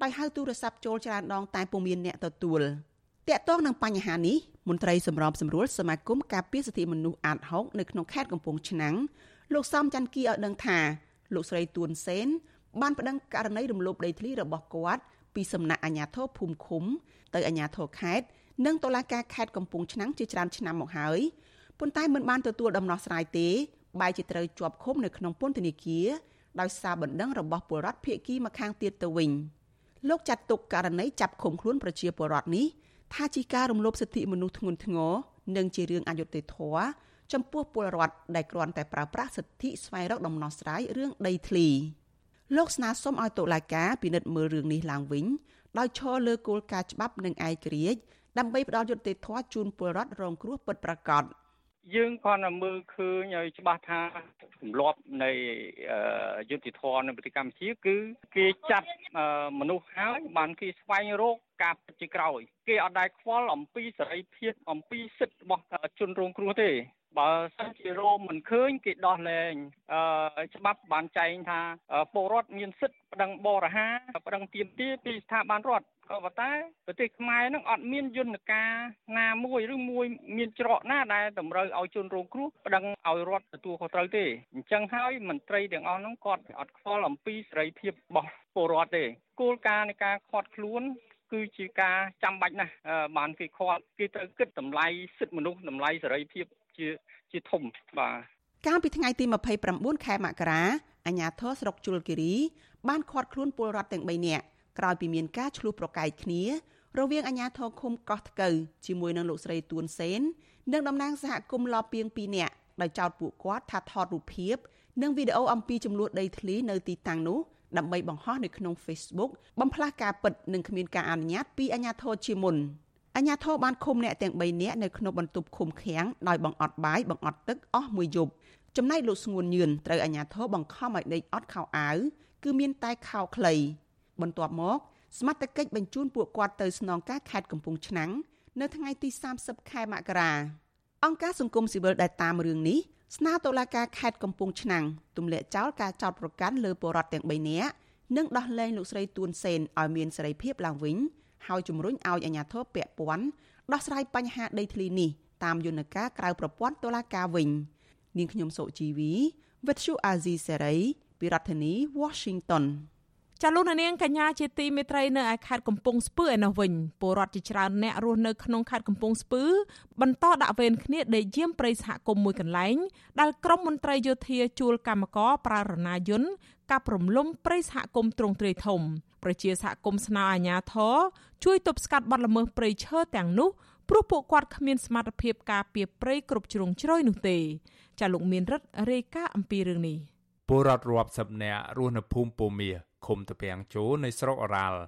ដោយហៅទូរស័ព្ទចូលច្រើនដងតែពុំមានអ្នកទទួលតាក់ទងនឹងបញ្ហានេះមន្ត្រីសម្របសម្រួលសមាគមការពារសិទ្ធិមនុស្សអាត6នៅក្នុងខេត្តកំពង់ឆ្នាំងលោកសំច័ន្ទគីឲ្យដឹងថាលោកស្រីទួនសេនបានប្តឹងករណីរំលោភដីធ្លីរបស់គាត់ពីសំណាក់អាជ្ញាធរភូមិឃុំ ទៅអាជ្ញាធរខេត្តនិងតុលាការខេត្តកំពង់ឆ្នាំងជាច្រើនឆ្នាំមកហើយប៉ុន្តែមិនបានទទួលដំណោះស្រាយទេបែរជាត្រូវជាប់ឃុំនៅក្នុងពន្ធនាគារដោយសារបណ្ដឹងរបស់ពលរដ្ឋភៀកគីមកខាងទៀតទៅវិញ។ លោកចាត់ទុកករណីចាប់ឃុំខ្លួនប្រជាពលរដ្ឋនេះថាជាការរំលោភសិទ្ធិមនុស្សធ្ងន់ធ្ងរនិងជារឿងអយុត្តិធម៌ចំពោះពលរដ្ឋដែលគ្រាន់តែប្រើប្រាស់សិទ្ធិស្វែងរកដំណោះស្រាយរឿងដីធ្លីលោកស្នើសុំឲ្យតុលាការពិនិត្យមើលរឿងនេះឡើងវិញដោយឈរលើគោលការណ៍ច្បាប់និងឯករាជ្យដើម្បីផ្ដល់យុត្តិធម៌ជូនពលរដ្ឋរងគ្រោះពិតប្រាកដ។ យើងគ្រាន់តែមើលឃើញឲ្យច្បាស់ថាទម្លាប់នៃយុតិធម៌នៅប្រទេសកម្ពុជាគឺគេចាប់មនុស្សហើយបានគេស្វែងរកការពិតជាក្រោយ គេអត់ដែលខ្វល់អំពីសេរីភាពអំពីសិទ្ធិរបស់ជនរងគ្រោះទេបើសិនជារោមមិនឃើញគេដោះលែងអឺច្បាប់បានចែងថាពលរដ្ឋមានសិទ្ធិប្តឹងបរិហាប្តឹងទាមទារពីស្ថាប័នរដ្ឋ ក៏ប៉ុន្តែប្រទេសខ្មែរនឹងអត់មានយន្តការណាមួយឬមួយមានច្រកណាដែលតម្រូវឲ្យជនរងគ្រោះប្តឹងឲ្យរដ្ឋទទួលខុសត្រូវទេអញ្ចឹងហើយមន្ត្រីទាំងអស់ហ្នឹងគាត់អត់ខ្វល់អំពីសេរីភាពរបស់ពលរដ្ឋទេគោលការណ៍នៃការខាត់ខ្លួនគឺជាការចាំបាច់ណាស់បានគេខាត់គេត្រូវគិតតម្លៃសិទ្ធិមនុស្សតម្លៃសេរីភាពជាជាធំបាទកាលពីថ្ងៃទី29ខែមករាអាជ្ញាធរស្រុកជលគិរីបានឃាត់ខ្លួនពលរដ្ឋទាំង3នាក់ ក្រោយពីមានការឆ្លោះប្រកែកគ្នា រវាងអាជ្ញាធរឃុំកោះថ្កូវជាមួយនឹងលោកស្រីទួនសេននិងតំណាងសហគមន៍លពីង2នាក់ដោយចោទពួកគាត់ថាថតរូបភាពនិងវីដេអូអំពីចំនួនដីធ្លីនៅទីតាំងនោះដើម្បីបង្ហោះនៅក្នុង Facebook បំផ្លាស់ការពិតនិងគ្មានការអនុញ្ញាតពីអាជ្ញាធរជាមុនអាជ្ញាធរបានឃុំអ្នកទាំង3នាក់នៅក្នុងបន្ទប់ឃុំឃាំងដោយបង្អត់បាយបង្អត់ទឹកអស់មួយយប់ចំណែកលោកស្ងួនញឿនត្រូវអាជ្ញាធរបង្ខំឲ្យដេកអត់ខោអាវគឺមានតែខោខ្លី បន្ទាប់មកសមត្ថកិច្ចបញ្ជូនពួកគាត់ទៅស្នងការខេត្តកំពង់ឆ្នាំងនៅថ្ងៃទី30ខែមករាអង្គការសង្គមស៊ីវិលដែលតាមរឿងនេះស្នើតុលាការខេត្តកំពង់ឆ្នាំងទម្លាក់ចោលការចោទប្រកាន់លើពលរដ្ឋទាំង3នាក់និងដោះលែងលោកស្រីទួនសេនឲ្យមានសេរីភាពឡើងវិញហើយជំរុញឲ្យអាជ្ញាធរពាក់ព័ន្ធដោះស្រាយបញ្ហាដីធ្លីនេះតាមយន្តការក្រៅប្រព័ន្ធតុលាការវិញនាងខ្ញុំសុជីវីវិទ្យុអាស៊ីសេរីពីរដ្ឋធានី Washington ចាលោកនាងកញ្ញាជាទីមេត្រីនៅឯខេត្តកំពង់ស្ពឺឯនោះវិញពលរដ្ឋជាច្រើនអ្នករស់នៅក្នុងខេត្តកំពង់ស្ពឺបន្តដាក់វេនគ្នាដេកយាមព្រៃសហគមន៍មួយកន្លែងដែលក្រមមន្ត្រីយោធាជួលកម្មករប្រើរណាយន្តកាប់រំលំព្រៃសហគមន៍ទ្រង់ទ្រាយធំប្រជាសហគមន៍ស្នើអាជ្ញាធរជួយទប់ស្កាត់បទល្មើសព្រៃឈើទាំងនោះព្រោះពួកគាត់គ្មានសមត្ថភាពការពារព្រៃគ្រប់ជ្រុងជ្រោយនោះទេចាលោកមានរិទ្ធរាយការណ៍អំពីរឿងនេះពលរដ្ឋរាប់សិបនាក់រស់នៅភូមិពោមៀ ឃុំតពាំងជោនៃស្រុកអរ៉ាល់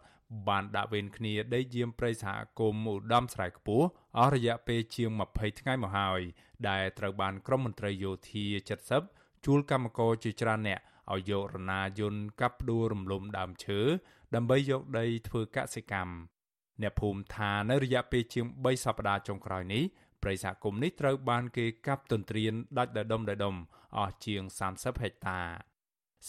បានដាក់វេនគ្នាដេកយាមព្រៃសហគមន៍ឧត្តមស្រែខ្ពស់អស់រយៈពេលជាង20ថ្ងៃមកហើយដែលត្រូវបានក្រមមន្ត្រីយោធា70ជួលកម្មករជាច្រើនអ្នកឲ្យយករណាយន្តកាប់ផ្ដួលរំលំដើមឈើដើម្បីយកដីធ្វើកសិកម្មអ្នកភូមិថានៅរយៈពេលជាង3សប្តាហ៍ចុងក្រោយនេះព្រៃសហគមន៍នេះត្រូវបានគេកាប់ទន្ទ្រានដាច់ដដុំដដុំអស់ជាង30ហិកតា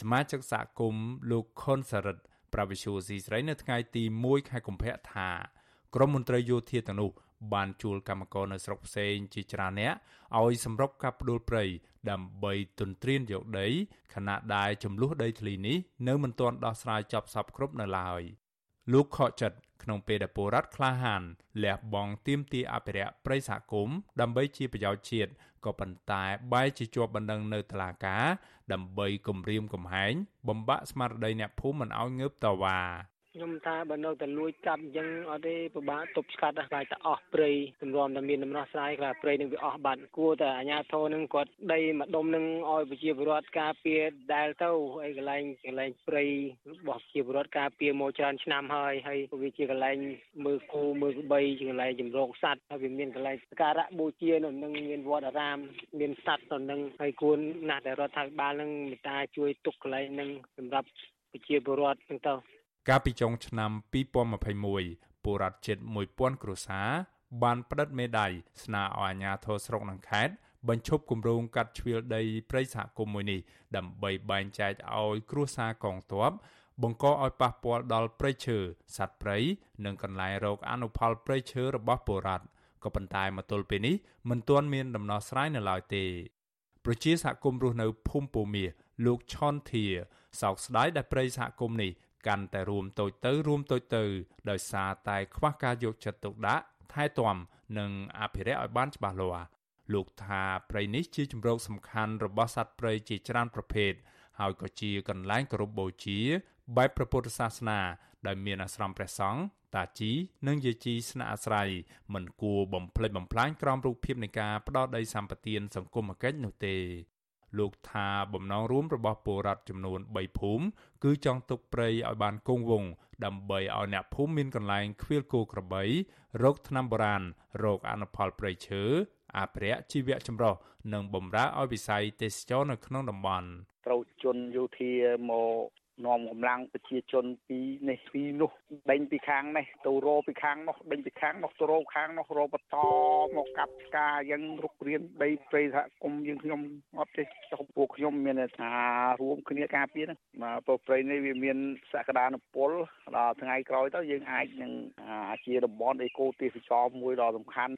សមាជិកសហគមន៍លោកខុនសារិតប្រវិសុយស៊ីស្រីនៅថ្ងៃទី1ខែកុម្ភៈថាក្រមមន្ត្រីយោធាទាំងនោះបានជួលកម្មករនៅស្រុកផ្សេងជាច្រើនអ្នកឲ្យសម្រុកកាប់ផ្ដួលព្រៃដើម្បីទន្ទ្រានយកដីខណៈដែលចំនួនដីធ្លីនេះនៅមិនទាន់ដោះស្រាយចប់សពគ្រប់នៅឡើយលោកខកចិត្ត ក្នុងពេលដែលពលរដ្ឋក្លាហានលះបង់ទាមទារអភិរក្សព្រៃសហគមន៍ដើម្បីជាប្រយោជន៍ជាតិក៏ប៉ុន្តែបែរជាជាប់បណ្ដឹងនៅតុលាការ ដើម្បីគំរាមកំហែងបំបាក់ស្មារតីអ្នកភូមិមិនឲ្យងើបតវ៉ា ខ្ញុំថាបើនៅតែលួចកាប់អញ្ចឹងអត់ទេពិបាកទប់ស្កាត់ខ្លាចតែអស់ព្រៃទម្រាំតែមានដំណោះស្រាយខ្លាចព្រៃនឹងវាអស់បាត់គួរតែអាជ្ញាធរនឹងគាត់ដីម្ដុំនឹងឲ្យប្រជាពលរដ្ឋការពារដែលទៅហើយកន្លែងកន្លែងព្រៃរបស់ប្រជាពលរដ្ឋការពារមកច្រើនឆ្នាំហើយហើយវាជាកន្លែងមើលគូមើលក្បីជាកន្លែងចម្រោកសត្វហើយវាមានកន្លែងសក្ការៈបូជានៅនឹងមានវត្តអារាម មានសត្វនៅនឹងហើយគួរណាស់តែរដ្ឋាភិបាលនឹងមេត្តាជួយទុកកន្លែងនឹងសម្រាប់ប្រជាពលរដ្ឋទាំងទៅ កាលពីចុងឆ្នាំ2021ពលរដ្ឋជិត1000គ្រួសារបានផ្តិតមេដាយស្នើឲ្យអាជ្ញាធរស្រុកនិងខេត្តបញ្ឈប់គម្រោងកាត់ជ្រៀលដីព្រៃសហគមន៍មួយនេះដើម្បីបែងចែកឲ្យគ្រួសារកងទ័ពបង្កឲ្យប៉ះពាល់ដល់ព្រៃឈើសត្វព្រៃនិងកន្លែងរកអនុផលព្រៃឈើរបស់ពលរដ្ឋក៏ប៉ុន្តែមកទល់ពេលនេះមិនទាន់មានដំណោះស្រាយនៅឡើយទេប្រជាសហគមន៍រស់នៅភូមិពូមាសលោកឆនធាសោកស្ដាយដែលព្រៃសហគមន៍នេះ កាន់តែរួមតូចទៅរួមតូចទៅ ដោយសារតែខ្វះការយកចិត្តទុកដាក់ថែទាំនិងអភិរក្សឲ្យបានច្បាស់លាស់លោកថាព្រៃនេះជាជំរកសំខាន់របស់សត្វព្រៃជាច្រើនប្រភេទហើយក៏ជាកន្លែងគោរពបូជាបែបព្រះពុទ្ធសាសនាដែលមានអាស្រមព្រះសង្ឃតាជីនិងយាជីស្នាក់អាស្រ័យមិនគួរបំផ្លិចបំផ្លាញក្រមរូបភាពនៃការផ្ដោតដីសម្បត្តិសង្គមគិច្ចនោះទេ លោកថាបំណងរួមរបស់ពលរដ្ឋចំនួន3ភូមិគឺចង់ទុកព្រៃឲ្យបានគង់វង្សដើម្បីឲ្យអ្នកភូមិមានកន្លែងខ្វៀលគោក្របីរោគថ្នាំបុរាណរោគអនុផលព្រៃឈើអភិរក្សជីវៈចម្រុះនិងបំរើឲ្យវិស័យទេសចរនៅក្នុងតំបន់ត្រូវជន់យោធាមក នាំកម្លាំងប្រជាជនពីនេះពីនោះដេញពីខាងនេះទៅរោពីខាងនោះដេញពីខាងនោះទៅរោខាងនោះរោបន្តមកកាប់ផ្កាយ៉ាងរុករៀនដីព្រៃសហគមន៍យើងខ្ញុំអត់ទេចុះពួកខ្ញុំមានថារួមគ្នាការពារហ្នឹងមកព្រោះព្រៃនេះវាមានសក្តានុពលដល់ថ្ងៃក្រោយទៅយើងអាចនឹងជាតំបន់អេកូទេសចរមួយដ៏សំខាន់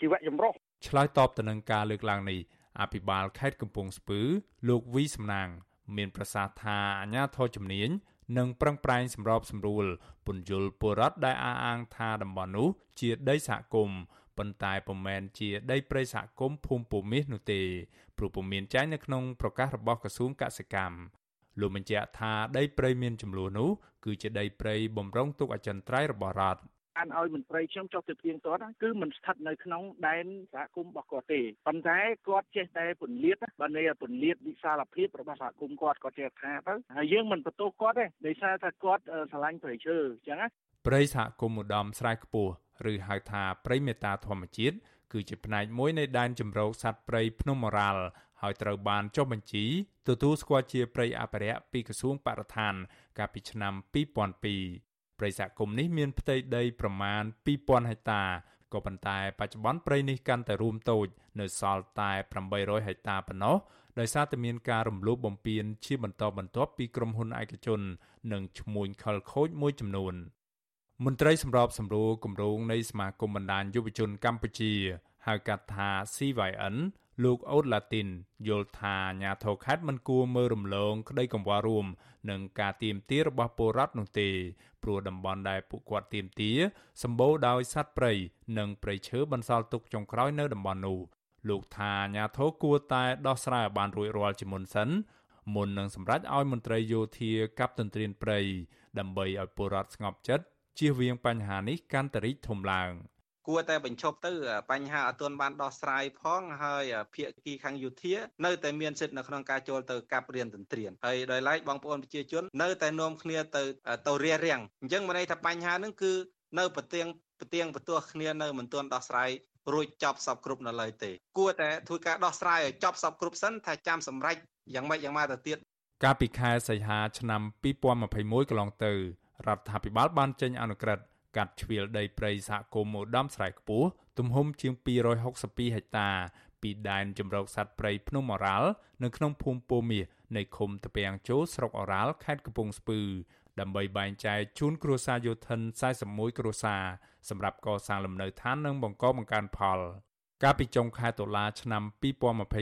ជីវៈចម្រុះឆ្លើយតបទៅនឹងការលើកឡើងនេះអភិបាលខេត្តកំពង់ស្ពឺលោកវីសំណាង មានប្រសាសន៍ថាអាញាធរជំនាញនឹងប្រឹងប្រែងសម្របសម្រួលពន្យល់ពលរដ្ឋដែលអះអាងថាតំបន់នោះជាដីសហគមន៍ប៉ុន្តែពុំមែនជាដីព្រៃសហគមន៍ភូមិពូមាសនោះទេព្រោះពុំមានចែងនៅក្នុងប្រកាសរបស់ក្រសួងកសិកម្មលោកបញ្ជាក់ថាដីព្រៃមានចំនួននោះគឺជាដីព្រៃបំរុងទុកអចិន្ត្រៃយ៍របស់រដ្ឋ បានឲ្យមន្ត្រីខ្ញុំចុះទៅទៀងទាត់គឺមិនស្ថិតនៅក្នុងដែនសហគមន៍របស់គាត់ទេប៉ុន្តែគាត់ចេះតែពន្លាតបើន័យពន្លាតវិសាលភាពរបស់សហគមន៍គាត់គាត់ចេះថាទៅហើយយើងមិនបន្ទោសគាត់ទេដោយសារថាគាត់ស្រឡាញ់ព្រៃឈើអញ្ចឹងណាព្រៃសហគមន៍ឧត្តមស្រែខ្ពស់ឬហៅថាព្រៃមេតាធម្មជាតិគឺជាផ្នែកមួយនៃដែនជម្រកសត្វព្រៃភ្នំមរ៉ាល់ហើយត្រូវបានចុះបញ្ជីទទួលស្គាល់ជាព្រៃអភិរក្សពីក្រសួងបរិស្ថានកាលពីឆ្នាំ2002 ព្រៃសហគមន៍នេះមានផ្ទៃដីប្រមាណ2000ហិកតាក៏ប៉ុន្តែបច្ចុប្បន្នព្រៃនេះកាន់តែរួមតូច នៅសល់តែ800ហិកតាប៉ុណ្ណោះដោយសារតែមានការរំលោភបំពានជាបន្តបន្ទាប់ពីក្រុមហ៊ុនឯកជន និងឈ្មួញខលខូចមួយចំនួនមន្ត្រីសម្របសម្រួលគម្រោងនៃសមាគមបណ្ដាញយុវជនកម្ពុជាហៅកាត់ថា CYN លោកអូតឡាទីនយល់ថាអាញាធរខេត្តមិនគួរមើលរំលងក្តីកង្វល់រួមនឹងការទៀមទារបស់ពលរដ្ឋនោះទេព្រោះតំបន់ដែលពួកគាត់ទៀមទាសម្បូរដោយសត្វព្រៃនិងព្រៃឈើបន្សល់ទុកចុងក្រោយនៅតំបន់នោះលោកថាអាញាធរគួរតែដោះស្រាយឲ្យបានរួចរាល់ជាមុនសិនមុននឹងសម្រេចឲ្យមន្ត្រីយោធាកាប់ទន្ទ្រានព្រៃដើម្បីឲ្យពលរដ្ឋស្ងប់ចិត្តជៀសវាងបញ្ហានេះកាន់តែរីកធំឡើង គួរតែបញ្ឈប់ទៅបញ្ហាអត់ទាន់បានដោះស្រាយផងហើយភាគីខាងយោធានៅតែមានសិទ្ធិនៅក្នុងការចូលទៅកាប់រៀនទន្ទ្រានហើយដោយឡែកបងប្អូនប្រជាជននៅតែនាំគ្នាទៅទៅរារាំងអញ្ចឹងមិនន័យថាបញ្ហាហ្នឹងគឺនៅប្រទៀងប្រទៀងបន្ទាស់គ្នានៅមិនទាន់ដោះស្រាយរួចចប់សពគ្រប់នៅឡើយទេគួរតែធ្វើការដោះស្រាយឲ្យចប់សពគ្រប់សិនថាចាំសម្រេចយ៉ាងម៉េចយ៉ាងម៉ាទៅទៀតកាលពីខែសីហាឆ្នាំ2021កន្លងទៅរដ្ឋាភិបាលបានចេញអនុក្រឹត្យ កាត់ជ្រៀលដីព្រៃសហគមន៍អូដាមស្រែខ្ពស់ទំហំជាង262ហិកតា ពីដែនជំរកសត្វព្រៃភ្នំអូរ៉ាល់នៅក្នុងភូមិពោមាសនៃឃុំតពាំងជោស្រុកអូរ៉ាល់ខេត្តកំពង់ស្ពឺដើម្បីបែងចែកជូនគ្រួសារយោធិន41គ្រួសារសម្រាប់កសាងលំនៅឋាននិងបង្កបង្កើនផល កាលពីចុងខែតុលាឆ្នាំ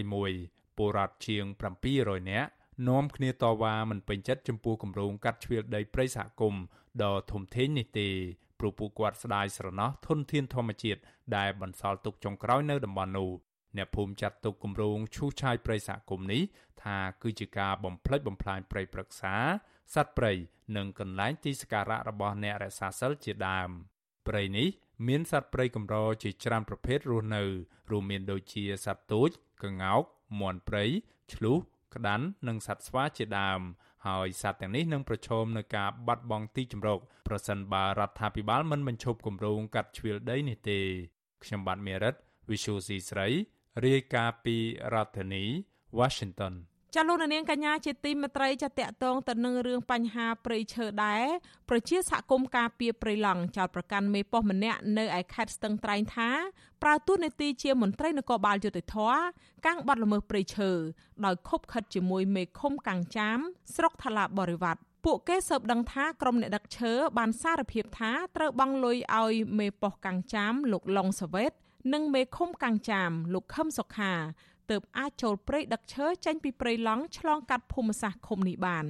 2021ពលរដ្ឋជាង700នាក់នាំគ្នាតវ៉ាមិនពេញចិត្តចំពោះគម្រោងកាត់ជ្រៀលដីព្រៃសហគមន៍ដ៏ធំធេងនេះទេ ព្រោះពួកគាត់ស្ដាយស្រណោះធនធានធម្មជាតិដែលបន្សល់ទុកចុងក្រោយនៅតំបន់នោះអ្នកភូមិចាត់ទុកគម្រោងឈូសឆាយព្រៃសហគមន៍នេះថាគឺជាការបំផ្លិចបំផ្លាញព្រៃព្រឹក្សាសត្វព្រៃនិងកន្លែងទីសក្ការៈរបស់អ្នករក្សាសិលជាដើមព្រៃនេះមានសត្វព្រៃកម្រជាច្រើនប្រភេទរស់នៅរួមមានដូចជាសត្វទូចក្ងោកមាន់ព្រៃឆ្លុះក្តាន់និងសត្វស្វាជាដើម ហើយសត្វទាំងនេះនឹងប្រឈមនឹងការបាត់បង់ទីជម្រកប្រសិនបើរដ្ឋាភិបាលមិនបញ្ឈប់គម្រោងកាត់ជ្រៀលដីនេះទេខ្ញុំបាទមេរិត Visual C ស្រីរាយការណ៍ពីរដ្ឋធានី Washington ចាលោកនាងកញ្ញាជាទីមេត្រីចាតកតងទៅនឹងរឿងបញ្ហាព្រៃឈើដែរប្រជាសហគមន៍ការពារព្រៃឡង់ចោតប្រកាន់មេប៉ុស្តិ៍ម្នាក់នៅឯខេត្តស្ទឹងត្រែងថាប្រើទូនាទីជាមន្ត្រីនគរបាលយុតិធធកាំងបាត់ល្មើសព្រៃឈើដោយខົບខិតជាមួយមេឃុំកាំងចាមស្រុកថ្លាបរិវត្តពួកគេសើបដឹងថាក្រុមអ្នកដឹកឈើបានសារភាពថាត្រូវបង់លុយឲ្យមេប៉ុស្តិ៍កាំងចាមលោកឡុងសាវ៉េតនិងមេឃុំកាំងចាមលោកខឹមសុខា ទើបអាចចូលព្រៃដឹកឈើចេញពីព្រៃឡង់ឆ្លងកាត់ភូមិសាស្ត្រឃុំនេះបាន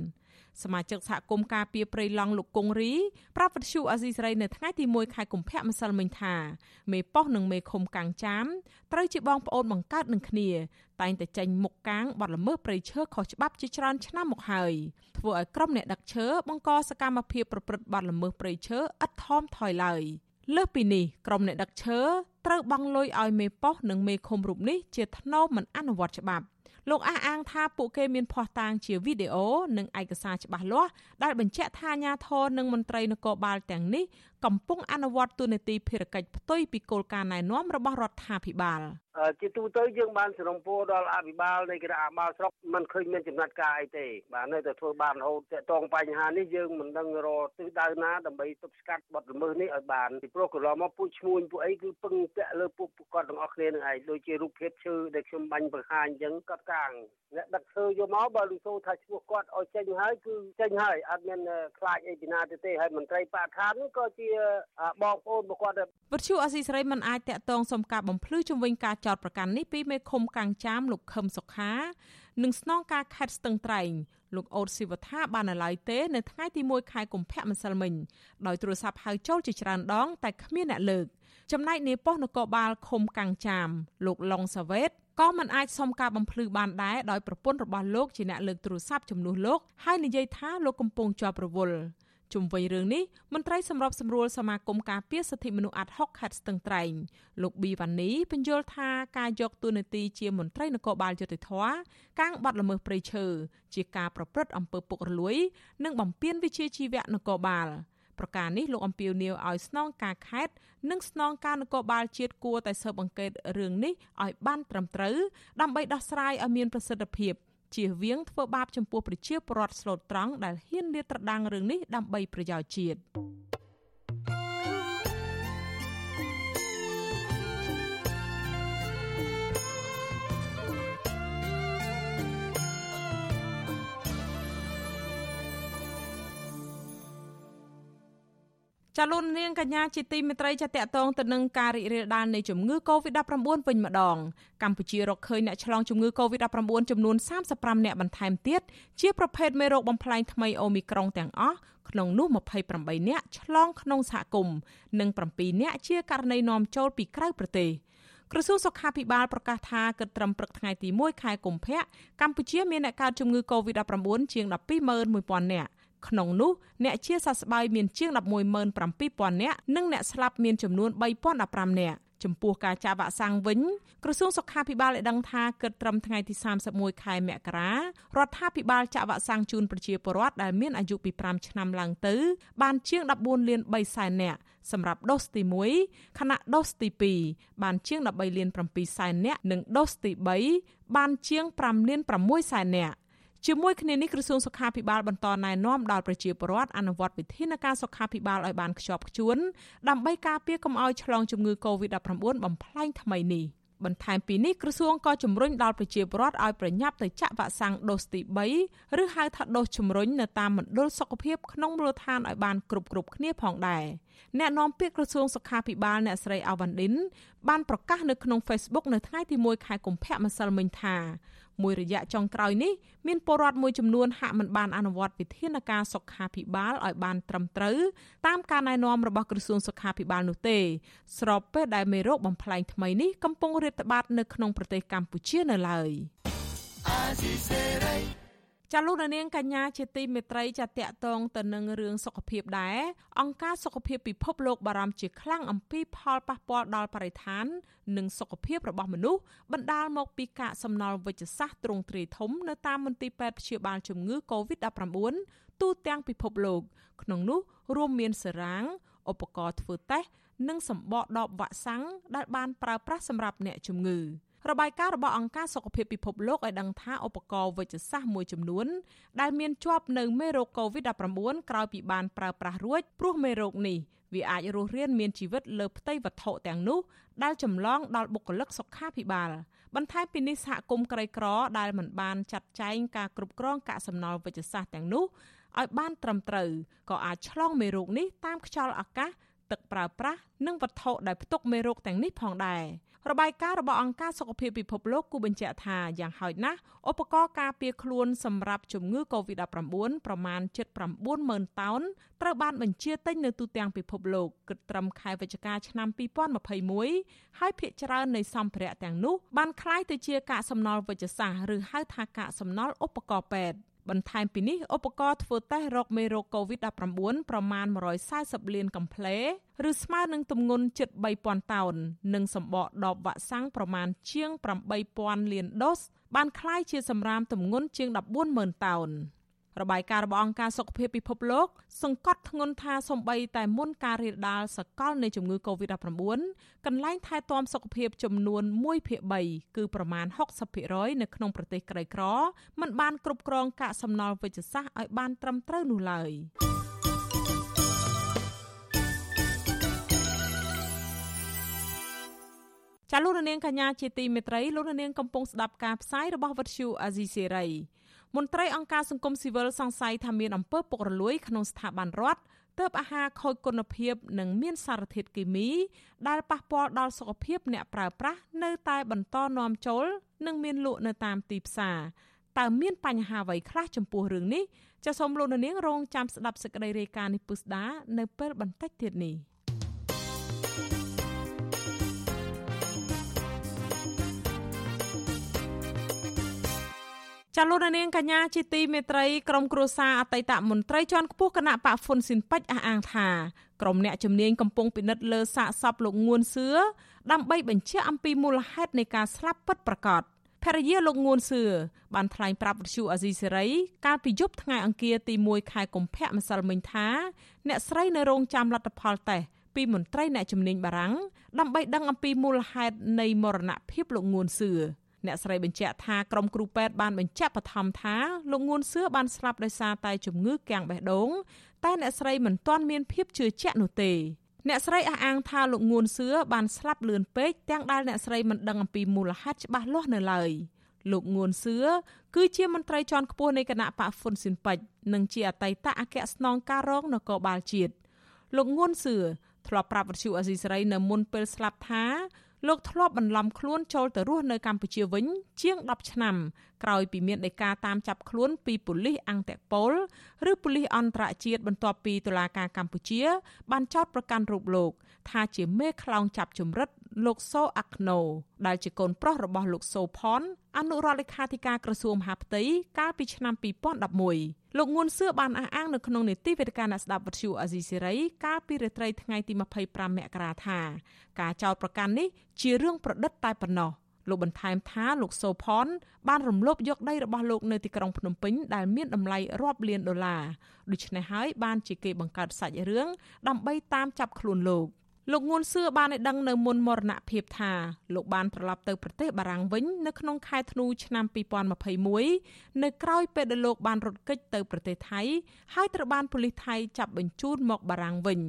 សមាជិកសហគមន៍ការពារព្រៃឡង់លោកគង្រីប្រាប់វិទ្យុអាស៊ីសេរីនៅថ្ងៃទី1ខែកុម្ភៈម្សិលមិញថាមេប៉ោះនិងមេឃុំកាំងចាមត្រូវជាបងប្អូនបង្កើតនឹងគ្នាតែងតែចេញមុខកាងបាត់ល្មើសព្រៃឈើខុសច្បាប់ជាច្រើនឆ្នាំមកហើយធ្វើឲ្យក្រុមអ្នកដឹកឈើបង្កសកម្មភាពប្រព្រឹត្តបាត់ល្មើសព្រៃឈើឥតថមថយឡើយលើសពីនេះក្រុមអ្នកដឹកឈើត្រូវបង់លុយឲ្យមេប៉ោះនិងមេឃុំរូបនេះជាថ្នូរមិនអនុវត្តច្បាប់លោកអះអាងថាពួកគេមានភ័ស្តុតាងជាវីដេអូនិងឯកសារច្បាស់លាស់ដែលបញ្ជាក់ថាអាញាធរនិងមន្ត្រីនគរបាលទាំងនេះកំពុងអនុវត្តទូនាទីភារកិច្ចផ្ទុយពីគោលការណ៍ណែនាំរបស់រដ្ឋាភិបាលជាទូទៅយើងបានសរំពោដល់អភិបាលនៃគណៈអភិបាលស្រុកមិនឃើញមានចំណាត់ការអីទេបាទនៅតែធ្វើបានរហូតតកតងបញ្ហានេះយើងមិនដឹងរកទិសដៅណាដើម្បីទប់ស្កាត់បទល្មើសនេះឲ្យបានពីព្រោះកន្លងមកពួកឈ្មួញពួកអីគឺពឹងពាក់លើពួកគាត់ទាំងអស់គ្នានឹងឯងដូចជារូបភាពឈើដែលខ្ញុំបាញ់បង្ហាញអញ្ចឹងគាត់កាងអ្នកដឹកឈើយកមកបើលឺសូថាឈ្មោះគាត់ឲ្យចេញហើយគឺចេញហើយអត់មានខ្លាចអីពីណាទេទេហើយមន្ត្រីបរិស្ថាននេះក៏ជាបងប្អូនរបស់គាត់វិទ្យុអស៊ីសេរីមិនអាចតាក់ទងសុំការបំភ្លឺជំវិញការចោតប្រកាន់នេះពីមេឃុំកាំងចាមលោកខឹមសុខានិងស្នងការខេត្តស្ទឹងត្រែងលោកអូតស៊ីវថាបាននៅឡើយទេនៅថ្ងៃទី1ខែកុម្ភៈម្សិលមិញដោយទូរស័ព្ទហៅចូលជាច្រើនដងតែគ្មានអ្នកលើក ចំណែកនាយប៉ុស្តិ៍នគរបាលឃុំកាំងចាមលោកឡុងសាវ៉េតក៏មិនអាចសុំការបំភ្លឺបានដែរដោយប្រពន្ធរបស់លោកជាអ្នកលើកទូរស័ព្ទជំនួសលោកហើយនិយាយថាលោកកំពុងជាប់រវល់ជុំវិញរឿងនេះមន្ត្រីសម្របសម្រួលសមាគមការពារសិទ្ធិមនុស្សអាត់ហុកខេត្តស្ទឹងត្រែងលោកប៊ីវ៉ានីបញ្យល់ថាការយកតួនាទីជាមន្ត្រីនគរបាលយុតិធធកាងបាត់ល្មើសព្រៃឈើជាការប្រព្រឹត្តអំពើពុករលួយ និងបំពានវិជាជីវៈនគរបាល ប្រការនេះលោកអំពីវនីវឲ្យស្នងការខេត្តនិងស្នងការនគរបាលជាតិគួរតែស៊ើបអង្កេតរឿងនេះឲ្យបានត្រឹមត្រូវដើម្បីដោះស្រាយឲ្យមានប្រសិទ្ធភាពជៀសវាងធ្វើបាបចំពោះប្រជាពលរដ្ឋស្លូតត្រង់ដែលហ៊ានលាតត្រដាងរឿងនេះដើម្បីប្រយោជន៍ជាតិ ចាលោកនាងកញ្ញាជាទីមេត្រីចាតតងទៅនឹងការរីករាលដាលនៃជំងឺ Covid-19 វិញម្ដងកម្ពុជារកឃើញអ្នកឆ្លងជំងឺ Covid-19 ចំនួន35អ្នកបន្ថែមទៀតជាប្រភេទមេរោគបំផ្លែងថ្មីអូមីក្រុងទាំងអស់ក្នុងនោះ28អ្នកឆ្លងក្នុងសហគមន៍និង7អ្នកជាករណីនាំចូលពីក្រៅប្រទេសក្រសួងសុខាភិបាលប្រកាសថាគិតត្រឹមព្រឹកថ្ងៃទី1ខែកុម្ភៈកម្ពុជាមានអ្នកកើតជំងឺ Covid-19 ជាង121,000នាក់ ក្នុងនោះអ្នកជាសះស្បើយមានជាង117,000នាក់និងអ្នកស្លាប់មានចំនួន3015នាក់ចំពោះការចាក់វ៉ាក់សាំងវិញក្រសួងសុខាភិបាលបានដឹងថាគិតត្រឹមថ្ងៃទី31ខែមករារដ្ឋាភិបាលចាក់វ៉ាក់សាំងជូនប្រជាពលរដ្ឋដែលមានអាយុពី5ឆ្នាំឡើងទៅ បានជាង14លាន3សែននាក់សម្រាប់ដូសទី1ខណៈដូសទី2បានជាង13លាន7សែននាក់និងដូសទី3បានជាង5លាន6សែននាក់ ជាមួយគ្នានេះក្រសួងសុខាភិបាលបន្តណែនាំដល់ប្រជាពលរដ្ឋអនុវត្តវិធានការសុខាភិបាលឲ្យបានខ្ជាប់ខ្ជួនដើម្បីការពារកុំឲ្យឆ្លងជំងឺ Covid-19 បំផ្លែងថ្មីនេះបន្ថែមពីនេះក្រសួងក៏ជំរុញដល់ប្រជាពលរដ្ឋឲ្យប្រញាប់ទៅចាក់វ៉ាក់សាំងដូសទី3ឬហៅថាដូសជំរុញនៅតាមមណ្ឌលសុខភាពក្នុងមូលដ្ឋានឲ្យបានគ្រប់គ្រប់គ្នាផងដែរ អ្នកនាំពាក្យក្រសួងសុខាភិបាលអ្នកស្រីអាវ៉ាន់ឌិនបានប្រកាសនៅក្នុង Facebook នៅថ្ងៃទី1ខែកុម្ភៈម្សិលមិញថាមួយរយៈចុងក្រោយនេះមានពលរដ្ឋមួយចំនួនហាក់មិនបានអនុវត្តវិធានការសុខាភិបាលឲ្យបានត្រឹមត្រូវតាមការណែនាំរបស់ក្រសួងសុខាភិបាលនោះទេ ស្របពេលដែលមេរោគបំផ្លែងថ្មីនេះកំពុងរាតត្បាតនៅក្នុងប្រទេសកម្ពុជានៅឡើយ។ ចាលោកនាងកញ្ញាជាទីមេត្រីចាតកតងទៅនឹងរឿងសុខភាពដែរអង្គការសុខភាពពិភពលោកបារម្ភជាខ្លាំងអំពីផលប៉ះពាល់ដល់បរិស្ថាន និងសុខភាពរបស់មនុស្សបណ្ដាលមកពីកាកសំណល់វិជ្ជសាស្ត្រទ្រង់ទ្រាយធំនៅតាមមន្ទីរពេទ្យព្យាបាលជំងឺ Covid-19 ទូទាំងពិភពលោក ក្នុងនោះរួមមានសេរ៉ាងឧបករណ៍ធ្វើតេស្តនិងសម្បកដបវ៉ាក់សាំងដែលបានប្រើប្រាស់សម្រាប់អ្នកជំងឺ។ របាយការណ៍របស់អង្គការសុខភាពពិភពលោកឲ្យដឹងថាឧបករណ៍វេជ្ជសាស្ត្រមួយចំនួនដែលមានជាប់នៅមេរោគ COVID-19 ក្រោយពីបានប្រើប្រាស់រួចព្រោះមេរោគនេះវាអាចរស់រានមានជីវិតលើផ្ទៃវត្ថុទាំងនោះដែលចម្លងដល់បុគ្គលិកសុខាភិបាលបន្ថែមពីនេះសហគមន៍ក្រីក្រដែលមិនបានចាត់ចែងការគ្រប់គ្រងកាកសំណល់វេជ្ជសាស្ត្រទាំងនោះឲ្យបានត្រឹមត្រូវក៏អាចឆ្លងមេរោគនេះតាមខ្យល់អាកាសទឹកប្រើប្រាស់និងវត្ថុដែលផ្ទុកមេរោគទាំងនេះផងដែរ របាយការណ៍របស់អង្គការសុខភាពពិភពលោកគូបញ្ជាក់ថាយ៉ាងហោចណាស់ឧបករណ៍ការពារខ្លួនសម្រាប់ជំងឺ Covid-19 ប្រមាណ790,000តោនត្រូវបានបញ្ជាទិញនៅទូទាំងពិភពលោកគិតត្រឹមខែវិច្ឆិកាឆ្នាំ2021ហើយភាគច្រើននៃសម្ភារៈទាំងនោះបានคล้ายទៅជាកាកសំណល់វិជ្ជសាស្ត្រឬហៅថាកាកសំណល់ឧបករណ៍ពេទ្យ បន្ថែមពីនេះឧបករណ៍ធ្វើតេស្តរកមេរោគ COVID-19 ប្រមាណ140លានកំភ្លេឬស្មើនឹងទម្ងន់ជិត3000តោននិងសម្បកដបវ៉ាក់សាំងប្រមាណជាង8000លានដូសបានคล้ายជាសម្រាមទម្ងន់ជាង140,000តោន។ របាយការណ៍របស់អង្គការសុខភាពពិភពលោក សង្កត់ធ្ងន់ថាសំបីតែមុនការរាលដាលសកលនៃជំងឺ Covid-19 កន្លែងថែទាំសុខភាពចំនួន1ភាគ3គឺប្រមាណ60%នៅក្នុងប្រទេសក្រីក្រមិនបានគ្រប់គ្រងកាកសំណល់វិជ្ជសាស្ត្រឲ្យបានត្រឹមត្រូវនោះឡើយចាលោកនាងកញ្ញាជាទីមេត្រីលោកនាងកំពុងស្ដាប់ការផ្សាយរបស់វិទ្យុអាស៊ីសេរី មន្ត្រីអង្គការសង្គមស៊ីវិលសង្ស័យថាមានអំពើពុករលួយក្នុងស្ថាប័នរដ្ឋទើបអាហារខូចគុណភាពនិងមានសារធាតុគីមី ដែលប៉ះពាល់ដល់សុខភាពអ្នកប្រើប្រាស់នៅតែបន្តនាំចូល និងមានលក់នៅតាមទីផ្សារតើមានបញ្ហាអ្វីខ្លះចំពោះរឿងនេះចាសសូមលោកនាងរងចាំស្ដាប់សេចក្តីរាយការណ៍នេះពុស្ដានៅពេលបន្តិចទៀតនេះ។ ចាលោកនាងកញ្ញាជាទីមេត្រីក្រុមគ្រួសារអតីតមន្ត្រីជាន់ខ្ពស់គណៈបកហ្វុនស៊ិនប៉ិចអះអាងថាក្រុមអ្នកជំនាញកំពុងពិនិត្យលើសាកសពលោកងួនសឿដើម្បីបញ្ជាក់អំពីមូលហេតុនៃការស្លាប់ពិតប្រាកដភរិយាលោកងួនសឿបានថ្លែងប្រាប់វិទ្យុអាស៊ីសេរីកាលពីយប់ថ្ងៃអង្គារទី1ខែកុម្ភៈម្សិលមិញថាអ្នកស្រីនៅរោងចាំលទ្ធផលតេស្តពីមន្ត្រីអ្នកជំនាញបារាំងដើម្បីដឹងអំពីមូលហេតុនៃមរណភាពលោកងួនសឿ អ្នកស្រីបញ្ជាក់ថាក្រុមគ្រូពេទ្យបានបញ្ជាក់បឋមថាលោកងួនសឿបានស្លាប់ដោយសារតែជំងឺគាំងបេះដូងតែអ្នកស្រីមិនទាន់មានភាពជឿជាក់នោះទេអ្នកស្រីអះអាងថាលោកងួនសឿបានស្លាប់លឿនពេកទាំងដែលអ្នកស្រីមិនដឹងអំពីមូលហេតុច្បាស់លាស់នៅឡើយលោកងួនសឿគឺជាមន្ត្រីជាន់ខ្ពស់នៃគណៈបកហ្វុនស៊ិនប៉ិចនិងជាអតីតអគ្គស្នងការរងនគរបាលជាតិលោកងួនសឿធ្លាប់ប្រាប់វិទ្យុអេស៊ីសរ៉ៃនៅមុនពេលស្លាប់ថា លោកធ្លាប់បន្លំខ្លួនចូលទៅរស់នៅកម្ពុជាវិញ ជាង10ឆ្នាំក្រោយពីមានដីកាតាមចាប់ខ្លួនពីប៉ូលីសអង្គតប៉ូលឬប៉ូលីសអន្តរជាតិបន្ទាប់ពីតុលាការកម្ពុជា បានចោទប្រកាន់រូបលោក ថាជាមេខ្លោងចាប់ជំរិត លោកសូអាក់ណូដែលជាកូនប្រុសរបស់លោកសូផនអនុរដ្ឋលេខាធិការក្រសួងមហាផ្ទៃកាលពីឆ្នាំ2011លោកងួនសឿបានអះអាងនៅក្នុងនីតិវេទិកាអ្នកស្ដាប់វិទ្យុអាស៊ីសេរីកាលពីរាត្រីថ្ងៃទី25មករាថា ការចោទប្រកាន់នេះជារឿងប្រឌិតតែប៉ុណ្ណោះលោកបន្ថែមថាលោកសូផនបានរំលោភយកដីរបស់លោកនៅទីក្រុងភ្នំពេញដែលមានតម្លៃរាប់លានដុល្លារដូច្នេះហើយបានជាគេបង្កើតសាច់រឿងដើម្បីតាមចាប់ខ្លួនលោក លោកងួនសឿបានឲ្យដឹងនៅមុនមរណភាពថាលោកបានត្រឡប់ទៅប្រទេសបារាំងវិញនៅក្នុងខែធ្នូឆ្នាំ2021នៅក្រៅពេលដែលលោកបានរត់គេចទៅប្រទេសថៃហើយត្រូវបានប៉ូលីសថៃចាប់បញ្ជូនមកបារាំងវិញ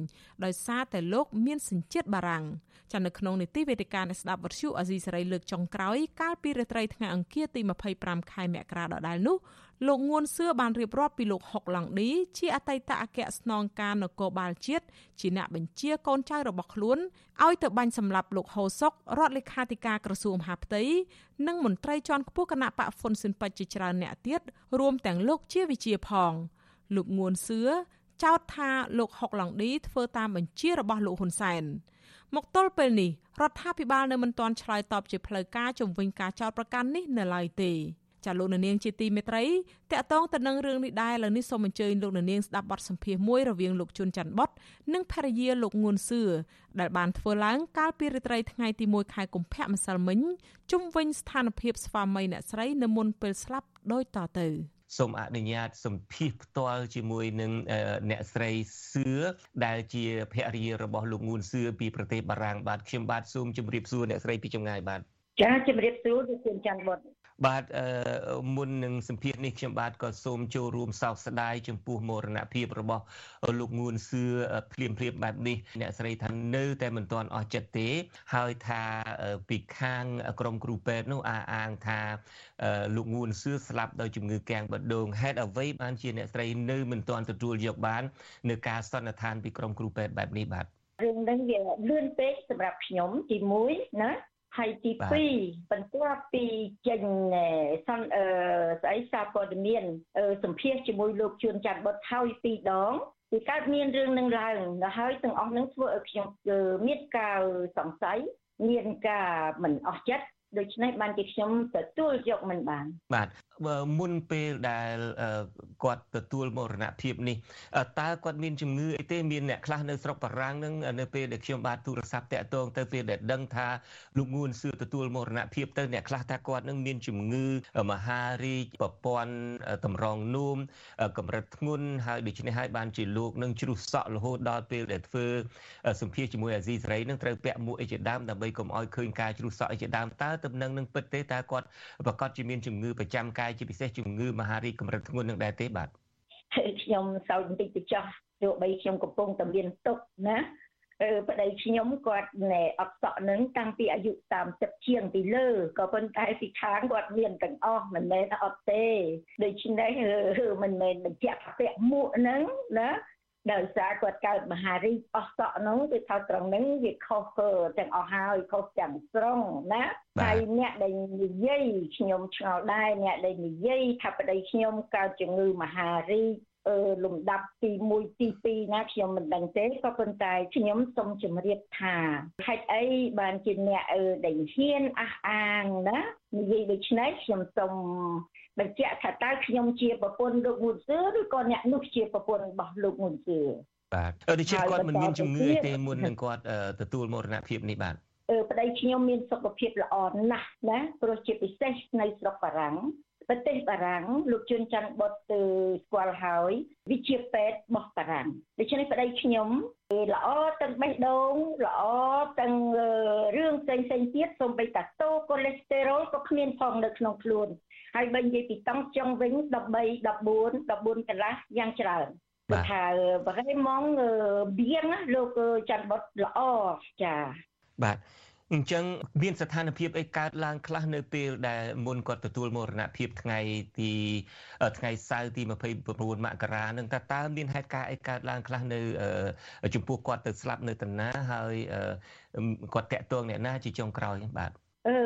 ដោយសារតែលោកមានសញ្ជាតិបារាំងចានៅក្នុងនីតិវេទិកានៃស្ដាប់វត្ថុអាស៊ីសេរីលើកចុងក្រោយកាលពីរាត្រីថ្ងៃអង្គារទី25ខែមករាដដែលនោះ លោកងួនសឿបានរៀបរាប់ពីលោកហុកឡង់ឌីជាអតីតអគ្គស្នងការនគរបាលជាតិជាអ្នកបញ្ជាកូនចៅរបស់ខ្លួនឲ្យទៅបាញ់សម្លាប់លោកហូសុករដ្ឋលេខាធិការក្រសួងមហាផ្ទៃនិងមន្ត្រីជាន់ខ្ពស់គណៈបកហ្វុនស៊ិនប៉ិចជាច្រើនអ្នកទៀតរួមទាំងលោកជាវិជាផង លោកងួនសឿចោទថាលោកហុកឡង់ឌីធ្វើតាមបញ្ជារបស់លោកហ៊ុនសែនមកទល់ពេលនេះរដ្ឋាភិបាលនៅមិនទាន់ឆ្លើយតបជាផ្លូវការជំវិញការចោទប្រកាន់នេះនៅឡើយទេ ចាលោកនាងជាទីមេត្រីតកតងទៅនឹងរឿងនេះដែរឥឡូវនេះសូមអញ្ជើញលោកនាងស្ដាប់បទសម្ភាសន៍មួយរវាងលោកជុនច័ន្ទបុតនិងភរិយាលោកងួនសឿដែលបានធ្វើឡើងកាលពីរាត្រីថ្ងៃទី1ខែកុម្ភៈម្សិលមិញជុំវិញស្ថានភាពស្វាមីអ្នកស្រីនៅមុនពេលស្លាប់ដូចតទៅសូមអនុញ្ញាតសម្ភាសផ្ទាល់ជាមួយនឹងអ្នកស្រីសឿដែលជាភរិយារបស់លោកងួនសឿពីប្រទេសបារាំងបាទខ្ញុំបាទសូមជម្រាបសួរអ្នកស្រីពីចម្ងាយបាទចាជម្រាបសួរលោកជឿនច័ន្ទបុត បាទមុននឹងសម្ភារនេះខ្ញុំបាទក៏សូមចូលរួមសោកស្ដាយចំពោះមរណភាពរបស់លោកងួនសឿភ្លាមភ្លាមបែបនេះអ្នកស្រីថានៅតែមិនទាន់អស់ចិត្តទេ ហើយថាពីខាងក្រមគ្រូពេទ្យនោះអះអាងថាលោកងួនសឿស្លាប់ដោយជំងឺកាំងបេះដូងហេតុអ្វីបានជាអ្នកស្រីនៅមិនទាន់ទទួលយកបាននៅការសន្និដ្ឋានពីក្រមគ្រូពេទ្យបែបនេះបាទរឿងនេះវាលឿនពេកសម្រាប់ខ្ញុំទី1ណា ហើយទី2បន្ទាប់ពីចេញសន្អឺស្អីសារព័ត៌មានសម្ភាសជាមួយលោកជួនច័ន្ទបុតហើយពីរដងពីកើតមានរឿងនឹងឡើងដល់ហើយទាំងអស់នឹងធ្វើឲ្យខ្ញុំមានការសង្ស័យមានការមិនអស់ចិត្តដូច្នេះបានជាខ្ញុំទទួលយកមិនបានបាទ មុនពេលដែលគាត់ទទួលមរណភាពនេះតើគាត់មានជំងឺអីទេមានអ្នកខ្លះនៅស្រុកបារាំងនឹងនៅពេលដែលខ្ញុំបាទទូរស័ព្ទតាក់ទងទៅពេលដែលដឹងថាលោកងួនសឿទទួលមរណភាពទៅអ្នកខ្លះថាគាត់នឹងមានជំងឺមហារីកប្រព័ន្ធតម្រងនោមកម្រិតធ្ងន់ហើយដូច្នេះហើយបានជាលោកនឹងជ្រុះសក់រហូតដល់ពេលដែលធ្វើសម្ភារជាមួយអាស៊ីសេរីនឹងត្រូវពាក់មួកអីជាដើមដើម្បីកុំឲ្យឃើញការជ្រុះសក់អីជាដើមតើទំនឹងនឹងពិតទេតើគាត់ប្រកាសជាមានជំងឺប្រចាំកាយជាពិសេសជំងឺមហារីកកម្រិតធ្ងន់នឹងដែរទេបាទខ្ញុំសោកបន្តិចទៅចោះទោះបីខ្ញុំកំពុងតែមានទុកណាអឺប្តីខ្ញុំគាត់ណែអត់សក់នឹងតាំងពីអាយុ30ជាងពីលើក៏ប៉ុន្តែពីខាងគាត់មានទាំងអស់មិនមែនអត់ទេដូច្នេះមិនមែនបញ្ជាក់ថាពាក់មួកហ្នឹងណា ដោយសារគាត់កើតមហារីកអស់សក់នោះគឺថាត្រង់ហ្នឹងវាខុសទាំងអស់ហើយខុសទាំងស្រុងណាហើយអ្នកដែលនិយាយខ្ញុំឆ្ងល់ដែរអ្នកដែលនិយាយថាប្តីខ្ញុំកើតជំងឺមហារីកអឺលំដាប់ទី1ទី2ណាខ្ញុំមិនដឹងទេក៏ប៉ុន្តែខ្ញុំសូមជម្រាបថាហេតុអីបានជាអ្នកអឺដែលហ៊ានអះអាងណានិយាយដូច្នេះខ្ញុំសូម បញ្ជាក់ថាតើខ្ញុំជាប្រពន្ធលោកងួនសឿឬក៏អ្នកនោះជាប្រពន្ធរបស់លោកងួនសឿបាទដូច្នេះគាត់មិនមានជំងឺទេមុននឹងគាត់ទទួលមរណភាពនេះបាទអឺប្តីខ្ញុំមានសុខភាពល្អណាស់ណាព្រោះជាពិសេសនៅស្រុកបារាំងប្រទេសបារាំងលោកជួនច័ន្ទបុតទៅស្គាល់ហើយវិជាពេទ្យរបស់បារាំងដូច្នេះប្តីខ្ញុំល្អទាំងបេះដូងល្អទាំងរឿងផ្សេងផ្សេងទៀតសូម្បីតាតូកូលេស្តេរ៉ុលក៏គ្មានផងនៅក្នុងខ្លួន ហើយបើនិយាយពីតង់ចុងវិញ13 14 14កន្លះយ៉ាងច្រើនថាបរិមងបៀងលោកច័ន្ទបុតល្អចាបាទអញ្ចឹងមានស្ថានភាពអីកើតឡើងខ្លះនៅពេលដែលមុនគាត់ទទួលមរណភាពថ្ងៃទីថ្ងៃសៅរ៍ទី29មករានឹងតើតើមានហេតុការណ៍អីកើតឡើងខ្លះនៅចំពោះគាត់ទៅស្លាប់នៅតាណាហើយគាត់តាក់ទងអ្នកណាជាចុងក្រោយបាទ អឺ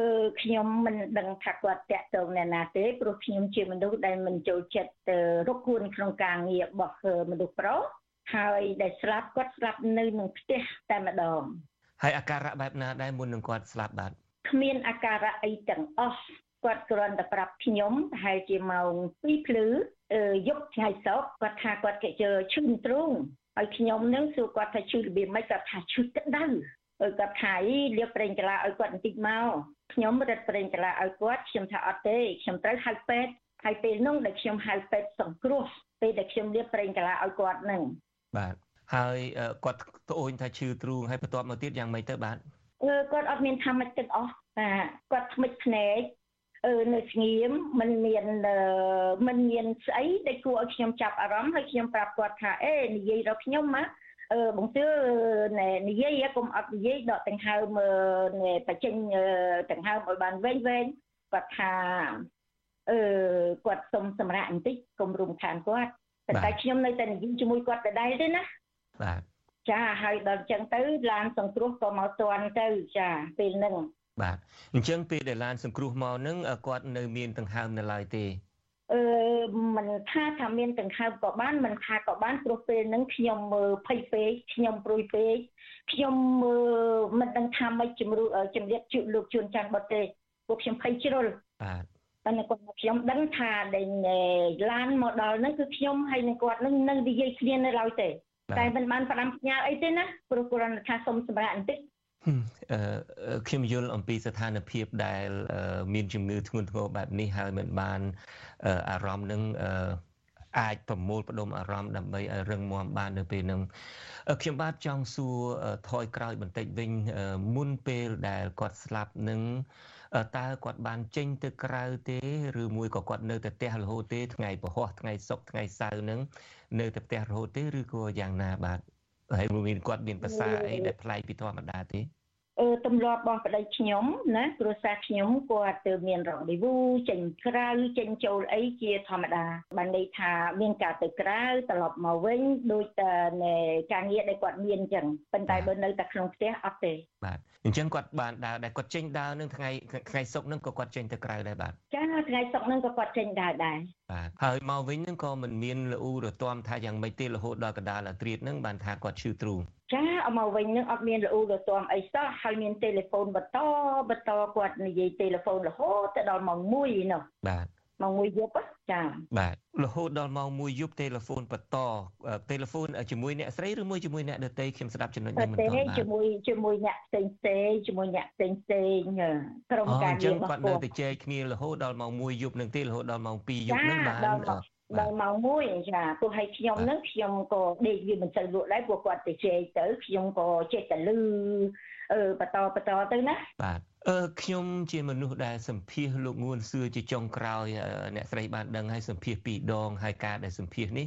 ខ្ញុំមិនដឹងថាគាត់តាក់ទងអ្នកណាទេព្រោះខ្ញុំជាមនុស្សដែលមិនចូលចិត្តរកគួនក្នុងការងាររបស់មនុស្សប្រុសហើយដែលស្លាប់គាត់ស្លាប់នៅក្នុងផ្ទះតែម្ដងហើយអាការៈបែបណាដែរមុននឹងគាត់ស្លាប់បាទគ្មានអាការៈអីទាំងអស់គាត់គ្រាន់តែប្រាប់ខ្ញុំប្រហែលជាម៉ោង2ភ្លឺយប់ថ្ងៃសុក្រគាត់ថាគាត់គេជើឈឺទ្រូងហើយខ្ញុំនឹងសួរគាត់ថាឈឺរបៀបម៉េចគាត់ថាឈឺក្តៅ ហើយគាត់ថាអីលាបប្រេងកាឡាឲ្យគាត់បន្តិចមកខ្ញុំរត់ប្រេងកាឡាឲ្យគាត់ខ្ញុំថាអត់ទេខ្ញុំត្រូវហៅពេទ្យហើយពេលនោះដែលខ្ញុំហៅពេទ្យសង្គ្រោះពេលដែលខ្ញុំលាបប្រេងកាឡាឲ្យគាត់នឹងបាទហើយគាត់ត្អូញថាឈឺទ្រូងហើយបន្ទាប់មកទៀតយ៉ាងម៉េចទៅបាទអឺគាត់អត់មានថាម៉េចទាំងអស់បាទគាត់ថ្មិចភ្នែកអឺនៅស្ងៀមมันមានมันមានស្អីដែលគួរឲ្យខ្ញុំចាប់អារម្មណ៍ហើយខ្ញុំប្រាប់គាត់ថាអេនិយាយដល់ខ្ញុំណាអឺ បងទឿណែនិយាយកុំអត់និយាយដកដង្ហើមណែបញ្ចេញដង្ហើមឲ្យបានវែងវែងគាត់ថាអឺគាត់សុំសម្រាប់បន្តិចកុំរំខានគាត់តែតែខ្ញុំនៅតែនិយាយជាមួយគាត់ដដែលទេណាបាទចាហើយដល់អញ្ចឹងទៅឡានសង្គ្រោះក៏មកទាន់ទៅចាពេលហ្នឹងបាទអញ្ចឹងពេលដែលឡានសង្គ្រោះមកហ្នឹងគាត់នៅមានដង្ហើមនៅឡើយទេ អឺមិនថាថាមានដង្ហើមក៏បានមិនថាក៏បានព្រោះពេលហ្នឹងខ្ញុំមើលភ័យពេកខ្ញុំព្រួយពេកខ្ញុំមើលមិនដឹងថាម៉េចជំរុំជំរាបជូលោកជួនច័ន្ទបតទេពួកខ្ញុំភ័យជ្រុលបាទតែគាត់ខ្ញុំដឹងថាដែលឡានមកដល់ហ្នឹងគឺខ្ញុំហើយនឹងគាត់នឹងនៅនិយាយគ្នានៅឡើយទេតែមិនបានផ្ដាំផ្ញើអីទេណាព្រោះគ្រាន់តែថាសុំសម្រាប់បន្តិចអឺ ខ្ញុំយល់អំពីស្ថានភាពដែល មានជំងឺធ្ងន់ធ្ងរបែបនេះហើយមិនបានអារម្មណ៍នឹងអាចប្រមូលផ្ដុំអារម្មណ៍ដើម្បីឲ្យរឹងមាំបាននៅពេលហ្នឹងខ្ញុំបាទចង់សួរថយក្រោយបន្តិចវិញមុនពេលដែលគាត់ស្លាប់នឹងតើគាត់បានចេញទៅក្រៅទេឬមួយក៏គាត់នៅតែផ្ទះរហូតទេថ្ងៃពហុថ្ងៃសុក្រថ្ងៃសៅរ៍នឹងនៅតែផ្ទះរហូតទេឬក៏យ៉ាងណាបាទហើយមានគាត់មានភាសាអីដែលប្លែកពីធម្មតាទេអឺ ទម្លាប់របស់ប្តីខ្ញុំណាគ្រួសារខ្ញុំគាត់ទៅមានរ៉ូឌីវូចេញក្រៅចេញចូលអីជាធម្មតាបានន័យថាមានការទៅក្រៅត្រឡប់មកវិញដូចតែការងារដែលគាត់មានអញ្ចឹងប៉ុន្តែបើនៅតែក្នុងផ្ទះអត់ទេបាទ អញ្ចឹងគាត់បានដើរដែរគាត់ចេញដើរនឹងថ្ងៃថ្ងៃសុក្រនឹងក៏គាត់ចេញទៅក្រៅដែរបាទចាថ្ងៃសុក្រនឹងក៏គាត់ចេញដើរដែរបាទហើយមកវិញនឹងក៏មិនមានលូរទាំថាយ៉ាងម៉េចទេរហូតដល់កដាលអាត្រៀតនឹងបានថាគាត់ឈឺទ្រូងចាអមកវិញនឹងអត់មានលូរទាំអីសោះហើយមានទូរស័ព្ទបន្តបន្តគាត់និយាយទូរស័ព្ទរហូតទៅដល់ម៉ោង1នោះបាទ ម៉ោង1យប់ចាបាទរហូតដល់ម៉ោង1យប់ទូរស័ព្ទបន្តទូរស័ព្ទជាមួយអ្នកស្រីឬមួយជាមួយអ្នកដទៃខ្ញុំស្ដាប់ចំណុចនេះមិនទាន់បាទជាមួយជាមួយអ្នកផ្សេងផ្សេងជាមួយអ្នកផ្សេងផ្សេងក្រុមការងាររបស់គាត់នៅតែជែកគ្នារហូតដល់ម៉ោង1យប់នឹងទេរហូតដល់ម៉ោង2យប់នឹងបានដល់ម៉ោង1ចាទោះឲ្យខ្ញុំនឹងខ្ញុំក៏ដេកវាមិនសូវលក់ដែរព្រោះគាត់ទៅជែកទៅខ្ញុំក៏ចេះតែលឺអឺបន្តបន្តទៅណាបាទ អឺខ្ញុំជាមនុស្សដែលសម្ភាសលោកងួនសឿជាចុងក្រោយអ្នកស្រីបានដឹងហើយសម្ភាសពីរដងហើយការដែលសម្ភាសនេះ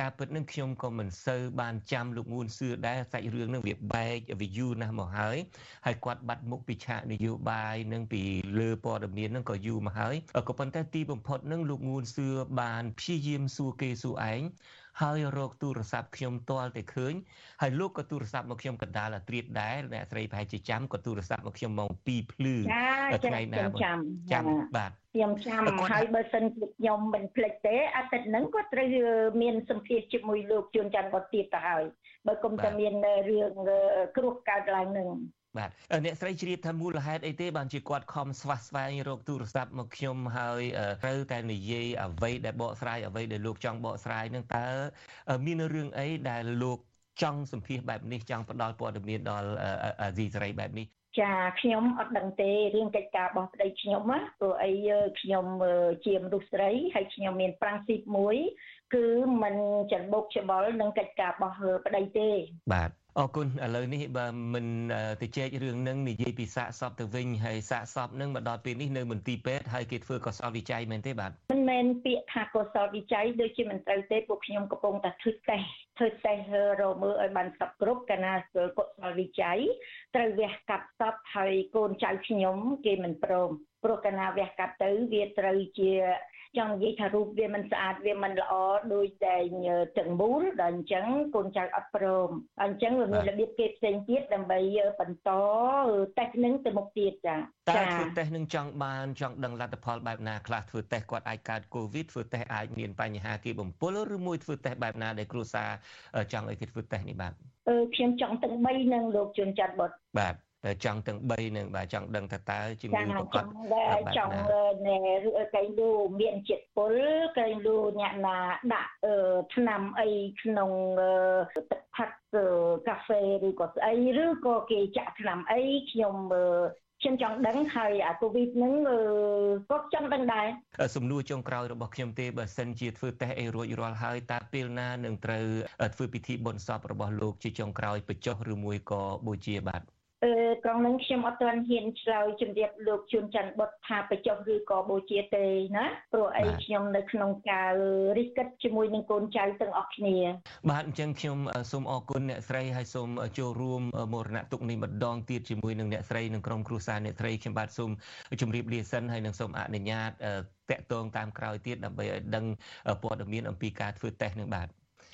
ការពិតនឹងខ្ញុំក៏មិនសូវបានចាំលោកងួនសឿដែរសាច់រឿងនឹងវាបែកវាយូរណាស់មកហើយហើយគាត់បាត់មុខពីឆាកនយោបាយនឹងពីលើព័ត៌មាននឹងក៏យូរមកហើយក៏ប៉ុន្តែទីបំផុតនឹងលោកងួនសឿបានព្យាយាមសួរគេសួរឯង ហើយរកទូរស័ព្ទខ្ញុំទាល់តែឃើញហើយលោកក៏ទូរស័ព្ទមកខ្ញុំកណ្ដាលអាត្រៀតដែរអ្នកស្រីប្រហែលជាចាំក៏ទូរស័ព្ទមកខ្ញុំម៉ោង2ភ្លឺថ្ងៃណាចាំចាំបាទខ្ញុំចាំហើយបើសិនជាខ្ញុំមិនភ្លេចទេអាទិត្យហ្នឹងគាត់ត្រូវមានសម្ភារជាមួយលោកជួនច័ន្ទបតទៀតទៅហើយបើគុំតែមានរឿងគ្រោះកើតឡើងនឹង បាទអ្នកស្រីជ្រាបថាមូលហេតុអីទេបានជាគាត់ខំស្វះស្វែងរកទូរស័ព្ទមកខ្ញុំហើយត្រូវតែនិយាយអ្វីដែលបកស្រាយអ្វីដែលលោកចង់បកស្រាយនឹងតើមានរឿងអីដែលលោកចង់សម្ភាសបែបនេះចង់ផ្ដល់ព័ត៌មានដល់អាស៊ីសេរីបែបនេះចាខ្ញុំអត់ដឹងទេរឿងកិច្ចការរបស់ប្តីខ្ញុំណាព្រោះអីខ្ញុំជាមនុស្សស្រីហើយខ្ញុំមានប្រាំងស៊ីបមួយ គឺมันច្របូកច្បល់នឹងកិច្ចការរបស់ប្តីទេបាទ អរគុណឥឡូវនេះបើមិនទៅជែករឿងនឹងនិយាយពីសាកសពទៅវិញហើយសាកសពនឹងមកដល់ពេលនេះនៅមន្ទីរពេទ្យហើយគេធ្វើកសលវិច័យមែនទេបាទមិនមែនពាក្យថាកសលវិច័យដូចជាមិនត្រូវទេពួកខ្ញុំកំពុងតែធ្វើតេស្តធ្វើតេស្តរមើលឲ្យបានសពគ្រប់កាលណាកសលវិច័យត្រូវវះកាត់សពហើយកូនចៅខ្ញុំគេមិនព្រមព្រោះកាលណាវះកាត់ទៅវាត្រូវជា ចង់និយាយថារូបវាមិនស្អាតវាមិនល្អដូចតែទាំងមូលដល់អញ្ចឹងកូនចៅអត់ព្រមអញ្ចឹងវាមានរបៀបគេផ្សេងទៀតដើម្បីបន្តតេស្តនឹងទៅមុខទៀតចាតើធ្វើតេស្តនឹងចង់បានចង់ដឹងលទ្ធផលបែបណាខ្លះធ្វើតេស្តគាត់អាចកើតកូវីដធ្វើតេស្តអាចមានបញ្ហាគេបំពុលឬមួយធ្វើតេស្តបែបណាដែលគ្រួសារចង់ឲ្យគេធ្វើតេស្តនេះបាទអឺខ្ញុំចង់ទាំង3នឹងលោកជួនចាត់បុតបាទ ចង់ទាំង3នឹងបាទចង់ដឹងថាតើជំងឺប្រកបចង់ណែកែងលូមានជាតិពុលកែងលូអ្នកណាដាក់ថ្នាំអីក្នុងទឹកផឹកកាហ្វេឬក៏ស្អីឬក៏គេចាក់ថ្នាំអីខ្ញុំខ្ញុំចង់ដឹងហើយអាកូវីដហ្នឹងក៏ចង់ដឹងដែរសំណួរចុងក្រោយរបស់ខ្ញុំទេបើសិនជាធ្វើតេស្តអីរួចរាល់ហើយតើពេលណានឹងត្រូវធ្វើពិធីបុណ្យសពរបស់លោកជាចុងក្រោយបញ្ចុះឬមួយក៏បូជាបាទ អឺត្រង់នឹងខ្ញុំអត់ទាន់ហ៊ានឆ្លើយជំរាបលោកជួនច័ន្ទបុតថាបច្ចុប្បន្នឬក៏បូជាទេណាព្រោះអីខ្ញុំនៅក្នុងការរិះគិតជាមួយនឹងកូនចៅទាំងអស់គ្នា បាទអញ្ចឹងខ្ញុំសូមអរគុណអ្នកស្រីហើយសូមចូលរួមមរណទុកនេះម្ដងទៀតជាមួយនឹងអ្នកស្រីនិងក្រុមគ្រួសារអ្នកស្រីខ្ញុំបាទសូមជម្រាបលាសិនហើយនឹងសូមអនុញ្ញាតតាក់ទងតាមក្រោយទៀតដើម្បីឲ្យដឹងព័ត៌មានអំពីការធ្វើតេស្តនឹងបាទ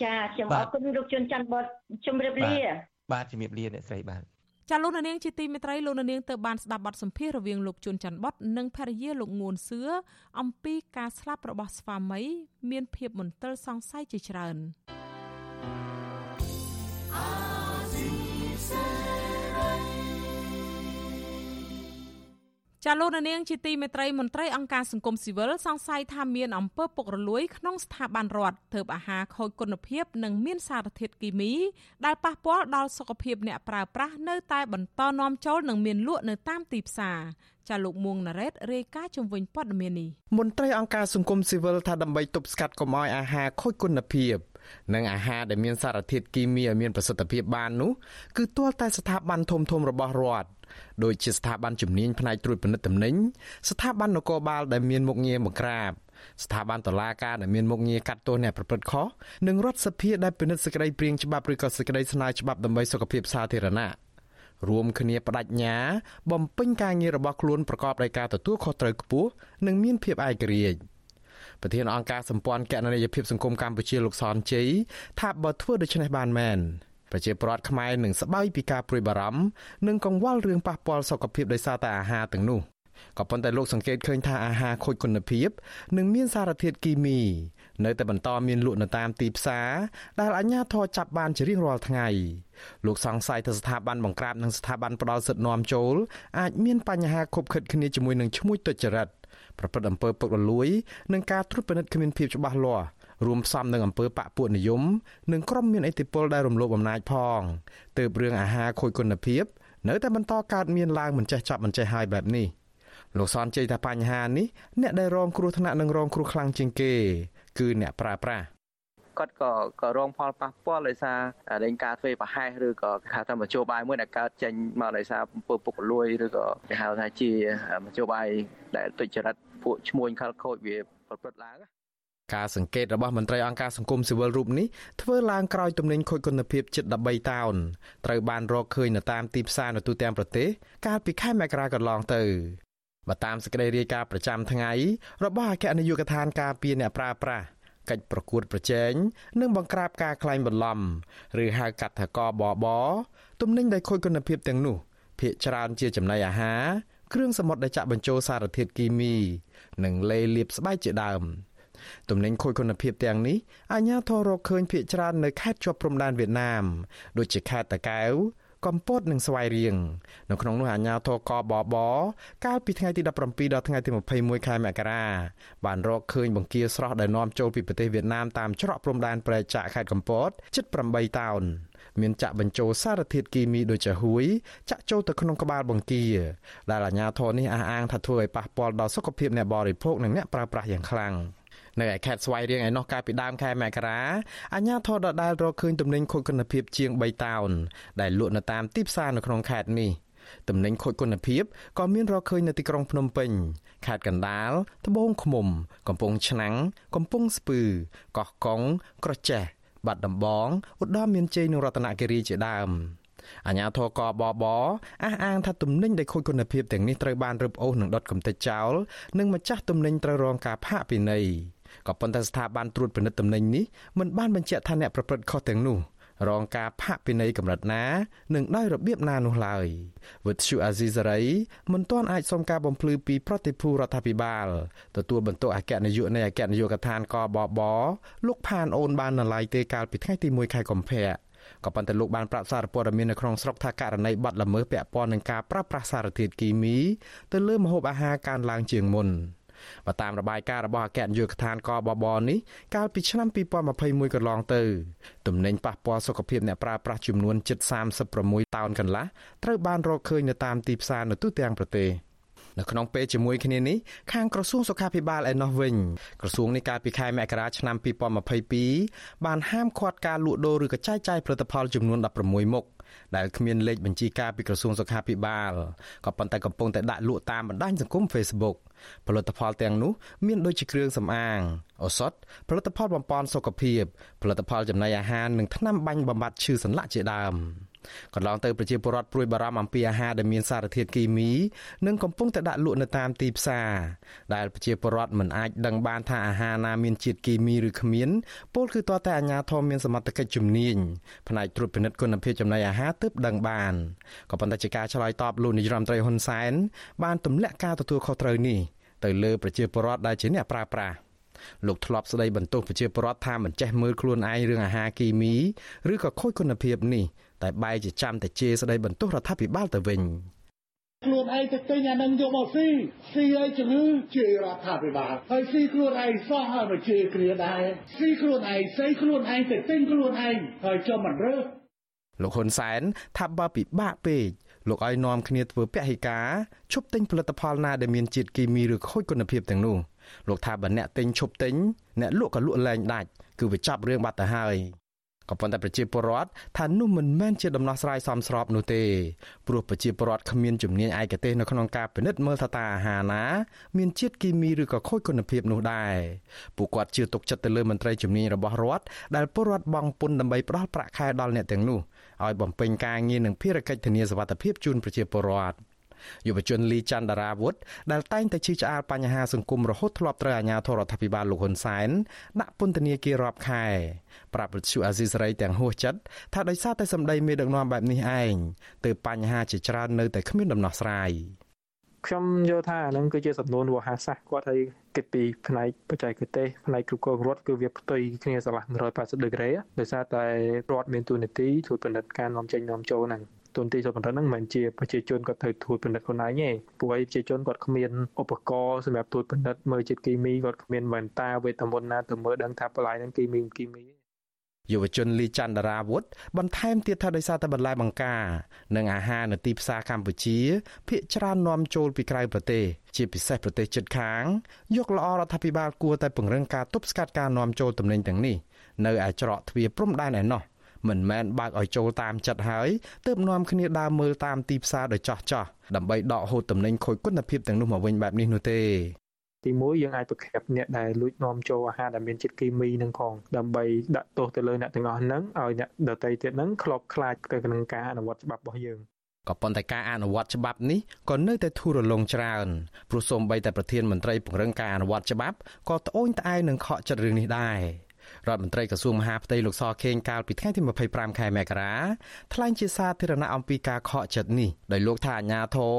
ចាខ្ញុំអរគុណលោកជួនច័ន្ទបុតជម្រាបលាបាទជម្រាបលាអ្នកស្រីបាទ ចាលោកនាងជាទីមេត្រីលោកនាងទៅបានស្ដាប់បទសម្ភាសន៍រវាងលោកជួនច័ន្ទបតនិងភរិយាលោកងួនសឿអំពីការស្លាប់របស់ស្វាមី មានភាពមន្ទិលសង្ស័យជាច្រើន ចាលោកនាងជាទីមេត្រីមន្ត្រីអង្គការសង្គមស៊ីវិលសង្ស័យថាមានអំពើពុករលួយក្នុងស្ថាប័នរដ្ឋធ្វើអាហារខូចគុណភាព និងមានសារធាតុគីមី ដែលប៉ះពាល់ដល់សុខភាពអ្នកប្រើប្រាស់នៅតែបន្តនាំចូលនិងមានលក់នៅតាមទីផ្សារចាលោកមួងណារ៉េតរាយការណ៍ជំវិញព័ត៌មាននេះមន្ត្រីអង្គការសង្គមស៊ីវិលថាដើម្បីទប់ស្កាត់កុំឲ្យអាហារខូចគុណភាពនិងអាហារដែលមានសារធាតុគីមីឲ្យមានប្រសិទ្ធភាពបាននោះគឺទាល់តែស្ថាប័នធំៗរបស់រដ្ឋ ដូចជាស្ថាប័នជំនាញផ្នែកត្រួតពិនិត្យទំនិញស្ថាប័ននគរបាលដែលមានមុខងារបង្ក្រាបស្ថាប័នតុលាការដែលមានមុខងារកាត់ទោសអ្នកប្រព្រឹត្តខុសនិងរដ្ឋសភាដែលពិនិត្យសេចក្តីព្រៀងច្បាប់ឬក៏សេចក្តីស្នើច្បាប់ដើម្បីសុខភាពសាធារណៈរួមគ្នាបដិញ្ញា បំពេញការងាររបស់ខ្លួនប្រកបដោយការទទួលខុសត្រូវខ្ពស់និងមានភាពឯករាជ្យប្រធានអង្គការសម្ព័ន្ធគណនេយ្យភាពសង្គមកម្ពុជាលោកសនជ័យថាបើធ្វើដូច្នេះបានមែន ប្រជាពលរដ្ឋខ្មែរនឹងស្បើយពីការព្រួយបារម្ភនិងកង្វល់រឿងប៉ះពាល់សុខភាពដោយសារតែអាហារទាំងនោះក៏ប៉ុន្តែលោកសង្កេតឃើញថាអាហារខូចគុណភាពនិងមានសារធាតុគីមីនៅតែបន្តមានលក់នៅតាមទីផ្សារដែលអាជ្ញាធរចាប់បានជារៀងរាល់ថ្ងៃលោកសង្ស័យថាស្ថាប័នបង្ក្រាបនិងស្ថាប័នផ្ដល់សិទ្ធិនាំចូលអាចមានបញ្ហាខុបខិតគ្នាជាមួយនឹងឈ្មួញទុច្ចរិតប្រព្រឹត្តអំពើពុករលួយនិងការត្រួតពិនិត្យគ្មានភាពច្បាស់លាស់ រួមផ្សំនឹងអំពើបកពួកនិយមនិងក្រុមមានឥទ្ធិពលដែលរំលោភអំណាចផងទើបរឿងអាហារខូចគុណភាព នៅតែបន្តកើតមានឡើងមិនចេះចាប់មិនចេះហើយបែបនេះលោកសនជ័យថាបញ្ហានេះអ្នកដែលរងគ្រោះថ្នាក់និងរងគ្រោះខ្លាំងជាងគេ គឺអ្នកប្រើប្រាស់គាត់ក៏ក៏រងផលប៉ះពាល់ដោយសារលេងការធ្វើប្រហែសឬក៏គេហៅថាមជ្ឈបាយមួយដែលកើតចេញមកដោយសារអំពើពុករលួយឬក៏គេហៅថាជាមជ្ឈបាយដែលទុច្ចរិតពួកឈ្មួញខលខូចវាប្រព្រឹត្តឡើង ការសង្កេតរបស់មន្ត្រីអង្គការសង្គមស៊ីវិលរូបនេះធ្វើឡើងក្រោយទំនិញខូចគុណភាពជិត13តោនត្រូវបានរកឃើញនៅតាមទីផ្សារនៅទូទាំងប្រទេសកាលពីខែមករាកន្លងទៅបើតាមសេចក្តីរាយការណ៍ប្រចាំថ្ងៃរបស់អគ្គនាយកដ្ឋានការពារអ្នកប្រើប្រាស់កិច្ចប្រកួតប្រជែងនិងបង្ក្រាបការក្លែងបន្លំឬហៅកាត់ថាកបបទំនិញដែលខូចគុណភាពទាំងនោះភាគច្រើនជាចំណីអាហារគ្រឿងសមុទ្រដែលចាក់បញ្ចូលសារធាតុគីមី និងលេលាបស្បែកជាដើម។ ទំនិញខូចគុណភាពទាំងនេះអាជ្ញាធររកឃើញភ ieck ច្រើននៅខេត្តជាប់ព្រំដែនវៀតណាមដូចជាខេត្តតាកែវកំពតនិងស្វាយរៀងនៅក្នុងនោះអាជ្ញាធរកបបកាលពីថ្ងៃទី17ដល់ថ្ងៃទី21ខែមករាបានរកឃើញបង្គាស្រស់ដែលនាំចូលពីប្រទេសវៀតណាមតាមច្រកព្រំដែនប្រែកចាក់ខេត្តកំពតជិត8តោនមានចាក់បញ្ចូលសារធាតុគីមីដូចជាហួយចាក់ចូលទៅក្នុងក្បាលបង្គាដែលអាជ្ញាធរនេះអះអាងថាធ្វើឲ្យប៉ះពាល់ដល់សុខភាពអ្នកបរិភោគនិងអ្នកប្រើប្រាស់យ៉ាងខ្លាំង។ នៅឯខេត្តស្វាយរៀងឯណោះកាលពីដើមខែមករាអាជ្ញាធរដដែលរកឃើញទំនិញខូចគុណភាពជាង3តោនដែលលក់នៅតាមទីផ្សារនៅក្នុងខេត្តនេះទំនិញខូចគុណភាពក៏មានរកឃើញនៅទីក្រុងភ្នំពេញខេត្តកណ្ដាលត្បូងឃ្មុំ កំពង់ឆ្នាំងកំពង់ស្ពឺកោះកុងក្រចេះបាត់ដំបងឧត្តរមានជ័យនិងរតនគិរីជាដើមអាញាធរកបបអះអាងថាទំនិញដែលខូចគុណភាពទាំងនេះត្រូវបានរឹបអូសនិងដុតកំទេចចោលនិងម្ចាស់ទំនិញត្រូវរងការផាកពិន័យ ក៏ប៉ុន្តែស្ថាប័នត្រួតពិនិត្យទំនិញនេះមិនបានបញ្ជាក់ថាអ្នកប្រព្រឹត្តខុសទាំងនោះរងការផាកពិន័យកម្រិតណានិងដោយរបៀបណានោះឡើយវិទ្យុអាស៊ីសេរីមិនទាន់អាចសុំការបំភ្លឺពីប្រតិភូរដ្ឋាភិបាលទទួលបន្ទុកអគ្គនាយកនៃអគ្គនាយកដ្ឋានកបបលោកផានអូនបានណឡៃទេកាលពីថ្ងៃទី1ខែកុម្ភៈក៏ប៉ុន្តែលោកបានប្រាប់សារព័ត៌មាននៅក្នុងស្រុកថាករណីបាត់ល្មើសពាក់ព័ន្ធនឹងការប្រើប្រាស់សារធាតុគីមីទៅលើម្ហូបអាហារកើនឡើងជាងមុន បើតាមរបាយការណ៍របស់អគ្គនាយកដ្ឋានកបបនេះកាលពីឆ្នាំ2021កន្លងទៅទំនិញប៉ះពាល់សុខភាពអ្នកប្រើប្រាស់ចំនួនជិត36តោនកន្លះត្រូវបានរកឃើញនៅតាមទីផ្សារនៅទូទាំងប្រទេស។នៅក្នុងពេលជាមួយគ្នានេះខាងក្រសួងសុខាភិបាលឯណោះវិញក្រសួងនេះកាលពីខែមករាឆ្នាំ2022បានហាមឃាត់ការលក់ដូរឬក៏ចែកចាយផលិតផលចំនួន16មុខដែលគ្មានលេខបញ្ជីការពីក្រសួងសុខាភិបាលក៏ប៉ុន្តែកំពុងតែដាក់លក់តាមបណ្ដាញសង្គម Facebook ផលិតផលទាំងនោះមានដូចជាគ្រឿងសម្អាងឱសថផលិតផលបំពន់សុខភាពផលិតផលចំណីអាហារនិងថ្នាំបាញ់បំបត្តិឈឺសន្លាក់ជាដើម។ កន្លងទៅប្រជាពលរដ្ឋព្រួយបារម្ភអំពីអាហារដែលមានសារធាតុគីមីនិងកំពុងតែដាក់លក់នៅតាមទីផ្សារដែលប្រជាពលរដ្ឋមិនអាចដឹងបានថាអាហារណាមានជាតិគីមីឬគ្មានពលគឺតើតែអាជ្ញាធរមានសមត្ថកិច្ចជំនាញផ្នែកត្រួតពិនិត្យគុណភាពចំណីអាហារទើបដឹងបានក៏ប៉ុន្តែជាការឆ្លើយតបលោកនាយរដ្ឋមន្ត្រីហ៊ុនសែនបានទម្លាក់ការទទួលខុសត្រូវនេះទៅលើប្រជាពលរដ្ឋដែលជាអ្នកប្រើប្រាស់លោកធ្លាប់ស្ដីបន្ទោសប្រជាពលរដ្ឋថាមិនចេះមើលខ្លួនឯងរឿងអាហារគីមីឬក៏ខូចគុណភាពនេះ តែបែរជាចាំតែជេរស្ដីបន្ទោសរដ្ឋាភិបាលទៅវិញខ្លួនឯងទៅទិញអានឹងយកមកស៊ីស៊ីឲ្យជំងឺជេររដ្ឋាភិបាលហើយស៊ីខ្លួនឯងសោះហើយមកជេរគ្នាដែរស៊ីខ្លួនឯងស្អីខ្លួនឯងទៅទិញខ្លួនឯងហើយចុះមិនរើសលោកហ៊ុនសែនថាបើពិបាកពេកលោកឲ្យនាំគ្នាធ្វើពហិការឈប់ទិញផលិតផលណាដែលមានជាតិគីមីឬខូចគុណភាពទាំងនោះលោកថាបើអ្នកទិញឈប់ទិញអ្នកលក់ក៏លក់លែងដាច់គឺវាចាប់រឿងបាត់ទៅហើយ ក៏ប៉ុន្តែប្រជាពលរដ្ឋថានោះមិនមែនជាដំណោះស្រាយសមស្របនោះទេព្រោះប្រជាពលរដ្ឋគ្មានជំនាញឯកទេសនៅក្នុងការពិនិត្យមើលថាតើអាហារណាមានជាតិគីមីឬក៏ខូចគុណភាពនោះដែរពួកគាត់ជឿទុកចិត្តទៅលើមន្ត្រីជំនាញរបស់រដ្ឋដែលពលរដ្ឋបង់ពន្ធដើម្បីផ្ដល់ប្រាក់ខែដល់អ្នកទាំងនោះឲ្យបំពេញការងារនិងភារកិច្ចធានាសុវត្ថិភាពជូនប្រជាពលរដ្ឋ យុវជនលីច័ន្ទរាវុធដែលតែងតែជឿឆ្អាលបញ្ហាសង្គមរហូតធ្លាប់ត្រូវអាជ្ញាធររដ្ឋាភិបាលលោកហ៊ុនសែនដាក់ពន្ធនាគាររាប់ខែប្រាប់វិទ្យុអាស៊ីសេរីទាំងហួសចិត្តថាដោយសារតែសម្ដីមេដឹកនាំបែបនេះឯងទើបបញ្ហាជាច្រើននៅតែគ្មានដំណោះស្រាយខ្ញុំយល់ថាអានឹងគឺជាសំណួរវោហាសាស្ត្រគាត់ហើយគិតពីផ្នែកបច្ចេកទេសផ្នែកគ្រប់គ្រងរដ្ឋគឺវាផ្ទុយគ្នាស្រឡះ180ដឺក្រេដោយសារតែរដ្ឋមានទូនាទីជួយពិនិត្យការនាំចេញនាំចូលហ្នឹង ទូនទីសុខភាពហ្នឹងមិនមែនជាប្រជាជនគាត់ត្រូវត្រួតពិនិត្យខ្លួនឯងទេព្រោះឯប្រជាជនគាត់គ្មានឧបករណ៍សម្រាប់ត្រួតពិនិត្យមើលជាតិគីមីគាត់គ្មានវ៉ែនតាវេទមន្តណាទៅមើលដឹងថាបន្លែហ្នឹងគីមីគីមីយុវជនលីច័ន្ទរាវុធបន្ថែមទៀតថាដោយសារតែបន្លែបង្ការនិងអាហារនៅទីផ្សារកម្ពុជាភាគច្រើននាំចូលពីក្រៅប្រទេសជាពិសេសប្រទេសជិតខាងយកល្អរដ្ឋាភិបាលគួរតែពង្រឹងការទប់ស្កាត់ការនាំចូលទំនិញទាំងនេះនៅឯច្រកទ្វារព្រំដែនឯណោះ មិនមែនបើកឲ្យចូលតាមចិត្តហើយទើបនាំគ្នាដើរមើលតាមទីផ្សារដោយចោះចោះដើម្បីដកហូតទំនិញខូចគុណភាពទាំងនោះមកវិញបែបនេះនោះទេទីមួយយើងអាចប្រកែបអ្នកដែលលួចនាំចូលអាហារដែលមានជាតិគីមីនឹងផងដើម្បីដាក់ទោសទៅលើអ្នកទាំងអស់ហ្នឹងឲ្យអ្នកដទៃទៀតហ្នឹងខ្លោបខ្លាចទៅនឹងការអនុវត្តច្បាប់របស់យើងក៏ប៉ុន្តែការអនុវត្តច្បាប់នេះក៏នៅតែធូររលុងច្រើនព្រោះសូម្បីតែប្រធានមន្ត្រីពង្រឹងការអនុវត្តច្បាប់ក៏ត្អូញត្អែនឹងខកចិត្តរឿងនេះដែរ រដ្ឋមន្ត្រីក្រសួងមហាផ្ទៃលោកសខេងកាលពីថ្ងៃទី25ខែមករាថ្លែងជាសាធារណៈអំពីការខកចិត្តនេះដោយលោកថាអាញាធរ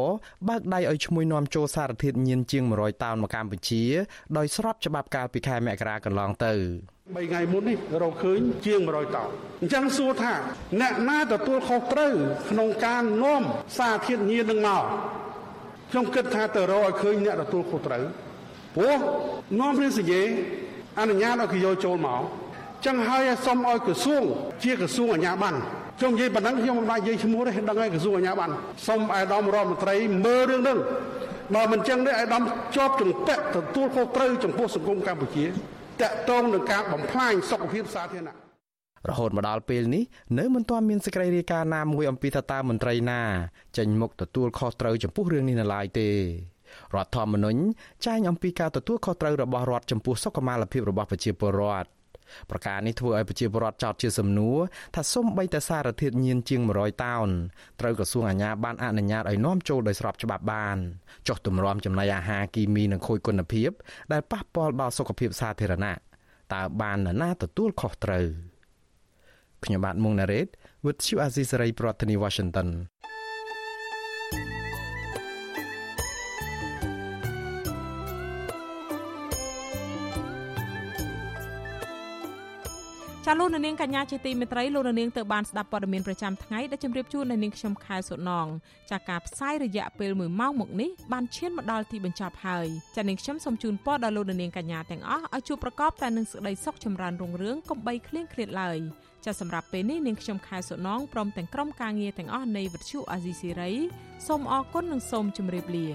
បើកដៃឲ្យឈ្មោះនាំចូលសារធាតុញៀនជាង100តោនមកកម្ពុជាដោយស្របច្បាប់កាលពីខែមករាកន្លងទៅ3ថ្ងៃមុននេះរកឃើញជាង100តោនអញ្ចឹងសួរថាអ្នកណាទទួលខុសត្រូវក្នុងការនាំសារធាតុញៀននឹងមកខ្ញុំគិតថាទៅរកឲ្យឃើញអ្នកទទួលខុសត្រូវព្រោះនាំព្រះសញ្ញេអនុញ្ញាតឲ្យគេយកចូលមក ចឹងហើយសូមឲ្យក្រសួង ជាក្រសួងអាជ្ញាប័ណ្ណខ្ញុំនិយាយប៉ុណ្ណឹងខ្ញុំមិនបាច់និយាយឈ្មោះទេដឹងហើយក្រសួងអាជ្ញាប័ណ្ណសូមអាយដាមរដ្ឋមន្ត្រីមើលរឿងហ្នឹងបើមិនចឹងទេអាយដាមជាប់ជំពាក់ទទួលខុសត្រូវចំពោះសង្គមកម្ពុជាតកតងនឹងការបំផ្លាញសុខភាពសាធារណៈរហូតមកដល់ពេលនេះនៅមិនទាន់មានសេចក្តីរាយការណ៍ណាមួយអំពីថាតើមន្ត្រីណាចេញមុខទទួលខុសត្រូវចំពោះរឿងនេះនៅឡើយទេរដ្ឋធម្មនុញ្ញចែងអំពីការទទួលខុសត្រូវរបស់រដ្ឋចំពោះសុខុមាលភាពរបស់ប្រជាពលរដ្ឋ ប្រការនេះធ្វើឲ្យប្រជាពលរដ្ឋចោទជាសំណួរថាសូម្បីតែសារធាតុញៀនជាង100តោនត្រូវក្រសួងអាជ្ញាប័ណ្ណអនុញ្ញាតឲ្យនាំចូលដោយស្របច្បាប់បានចុះទម្រាំចំណីអាហារគីមីនិងខូចគុណភាព ដែលប៉ះពាល់ដល់សុខភាពសាធារណៈតើបាននរណាទទួលខុសត្រូវខ្ញុំបាទមុងណារ៉េត With you Azizi ប្រធានាទី Washington ចចាលោកនាងកញ្ញាជាទីមេត្រីលោកនាងទៅបានស្ដាប់ព័ត៌មានប្រចាំថ្ងៃដែលជម្រាបជូននៅនាងខ្ញុំខែសុណងចាការផ្សាយរយៈពេល1ម៉ោងមកនេះបានឈានមកដល់ទីបញ្ចប់ហើយចានាងខ្ញុំសូមជូនពរដល់លោកនាងកញ្ញាទាំងអស់ឲ្យជួបប្រកបតែនឹងសេចក្តីសុខចម្រើនរុងរឿងកុំបីឃ្លៀងឃ្លាតឡើយចាសម្រាប់ពេលនេះនាងខ្ញុំខែសុណងព្រមទាំងក្រុមការងារទាំងអស់នៃវិទ្យុអាស៊ីសេរីសូមអរគុណនិងសូមជម្រាបលា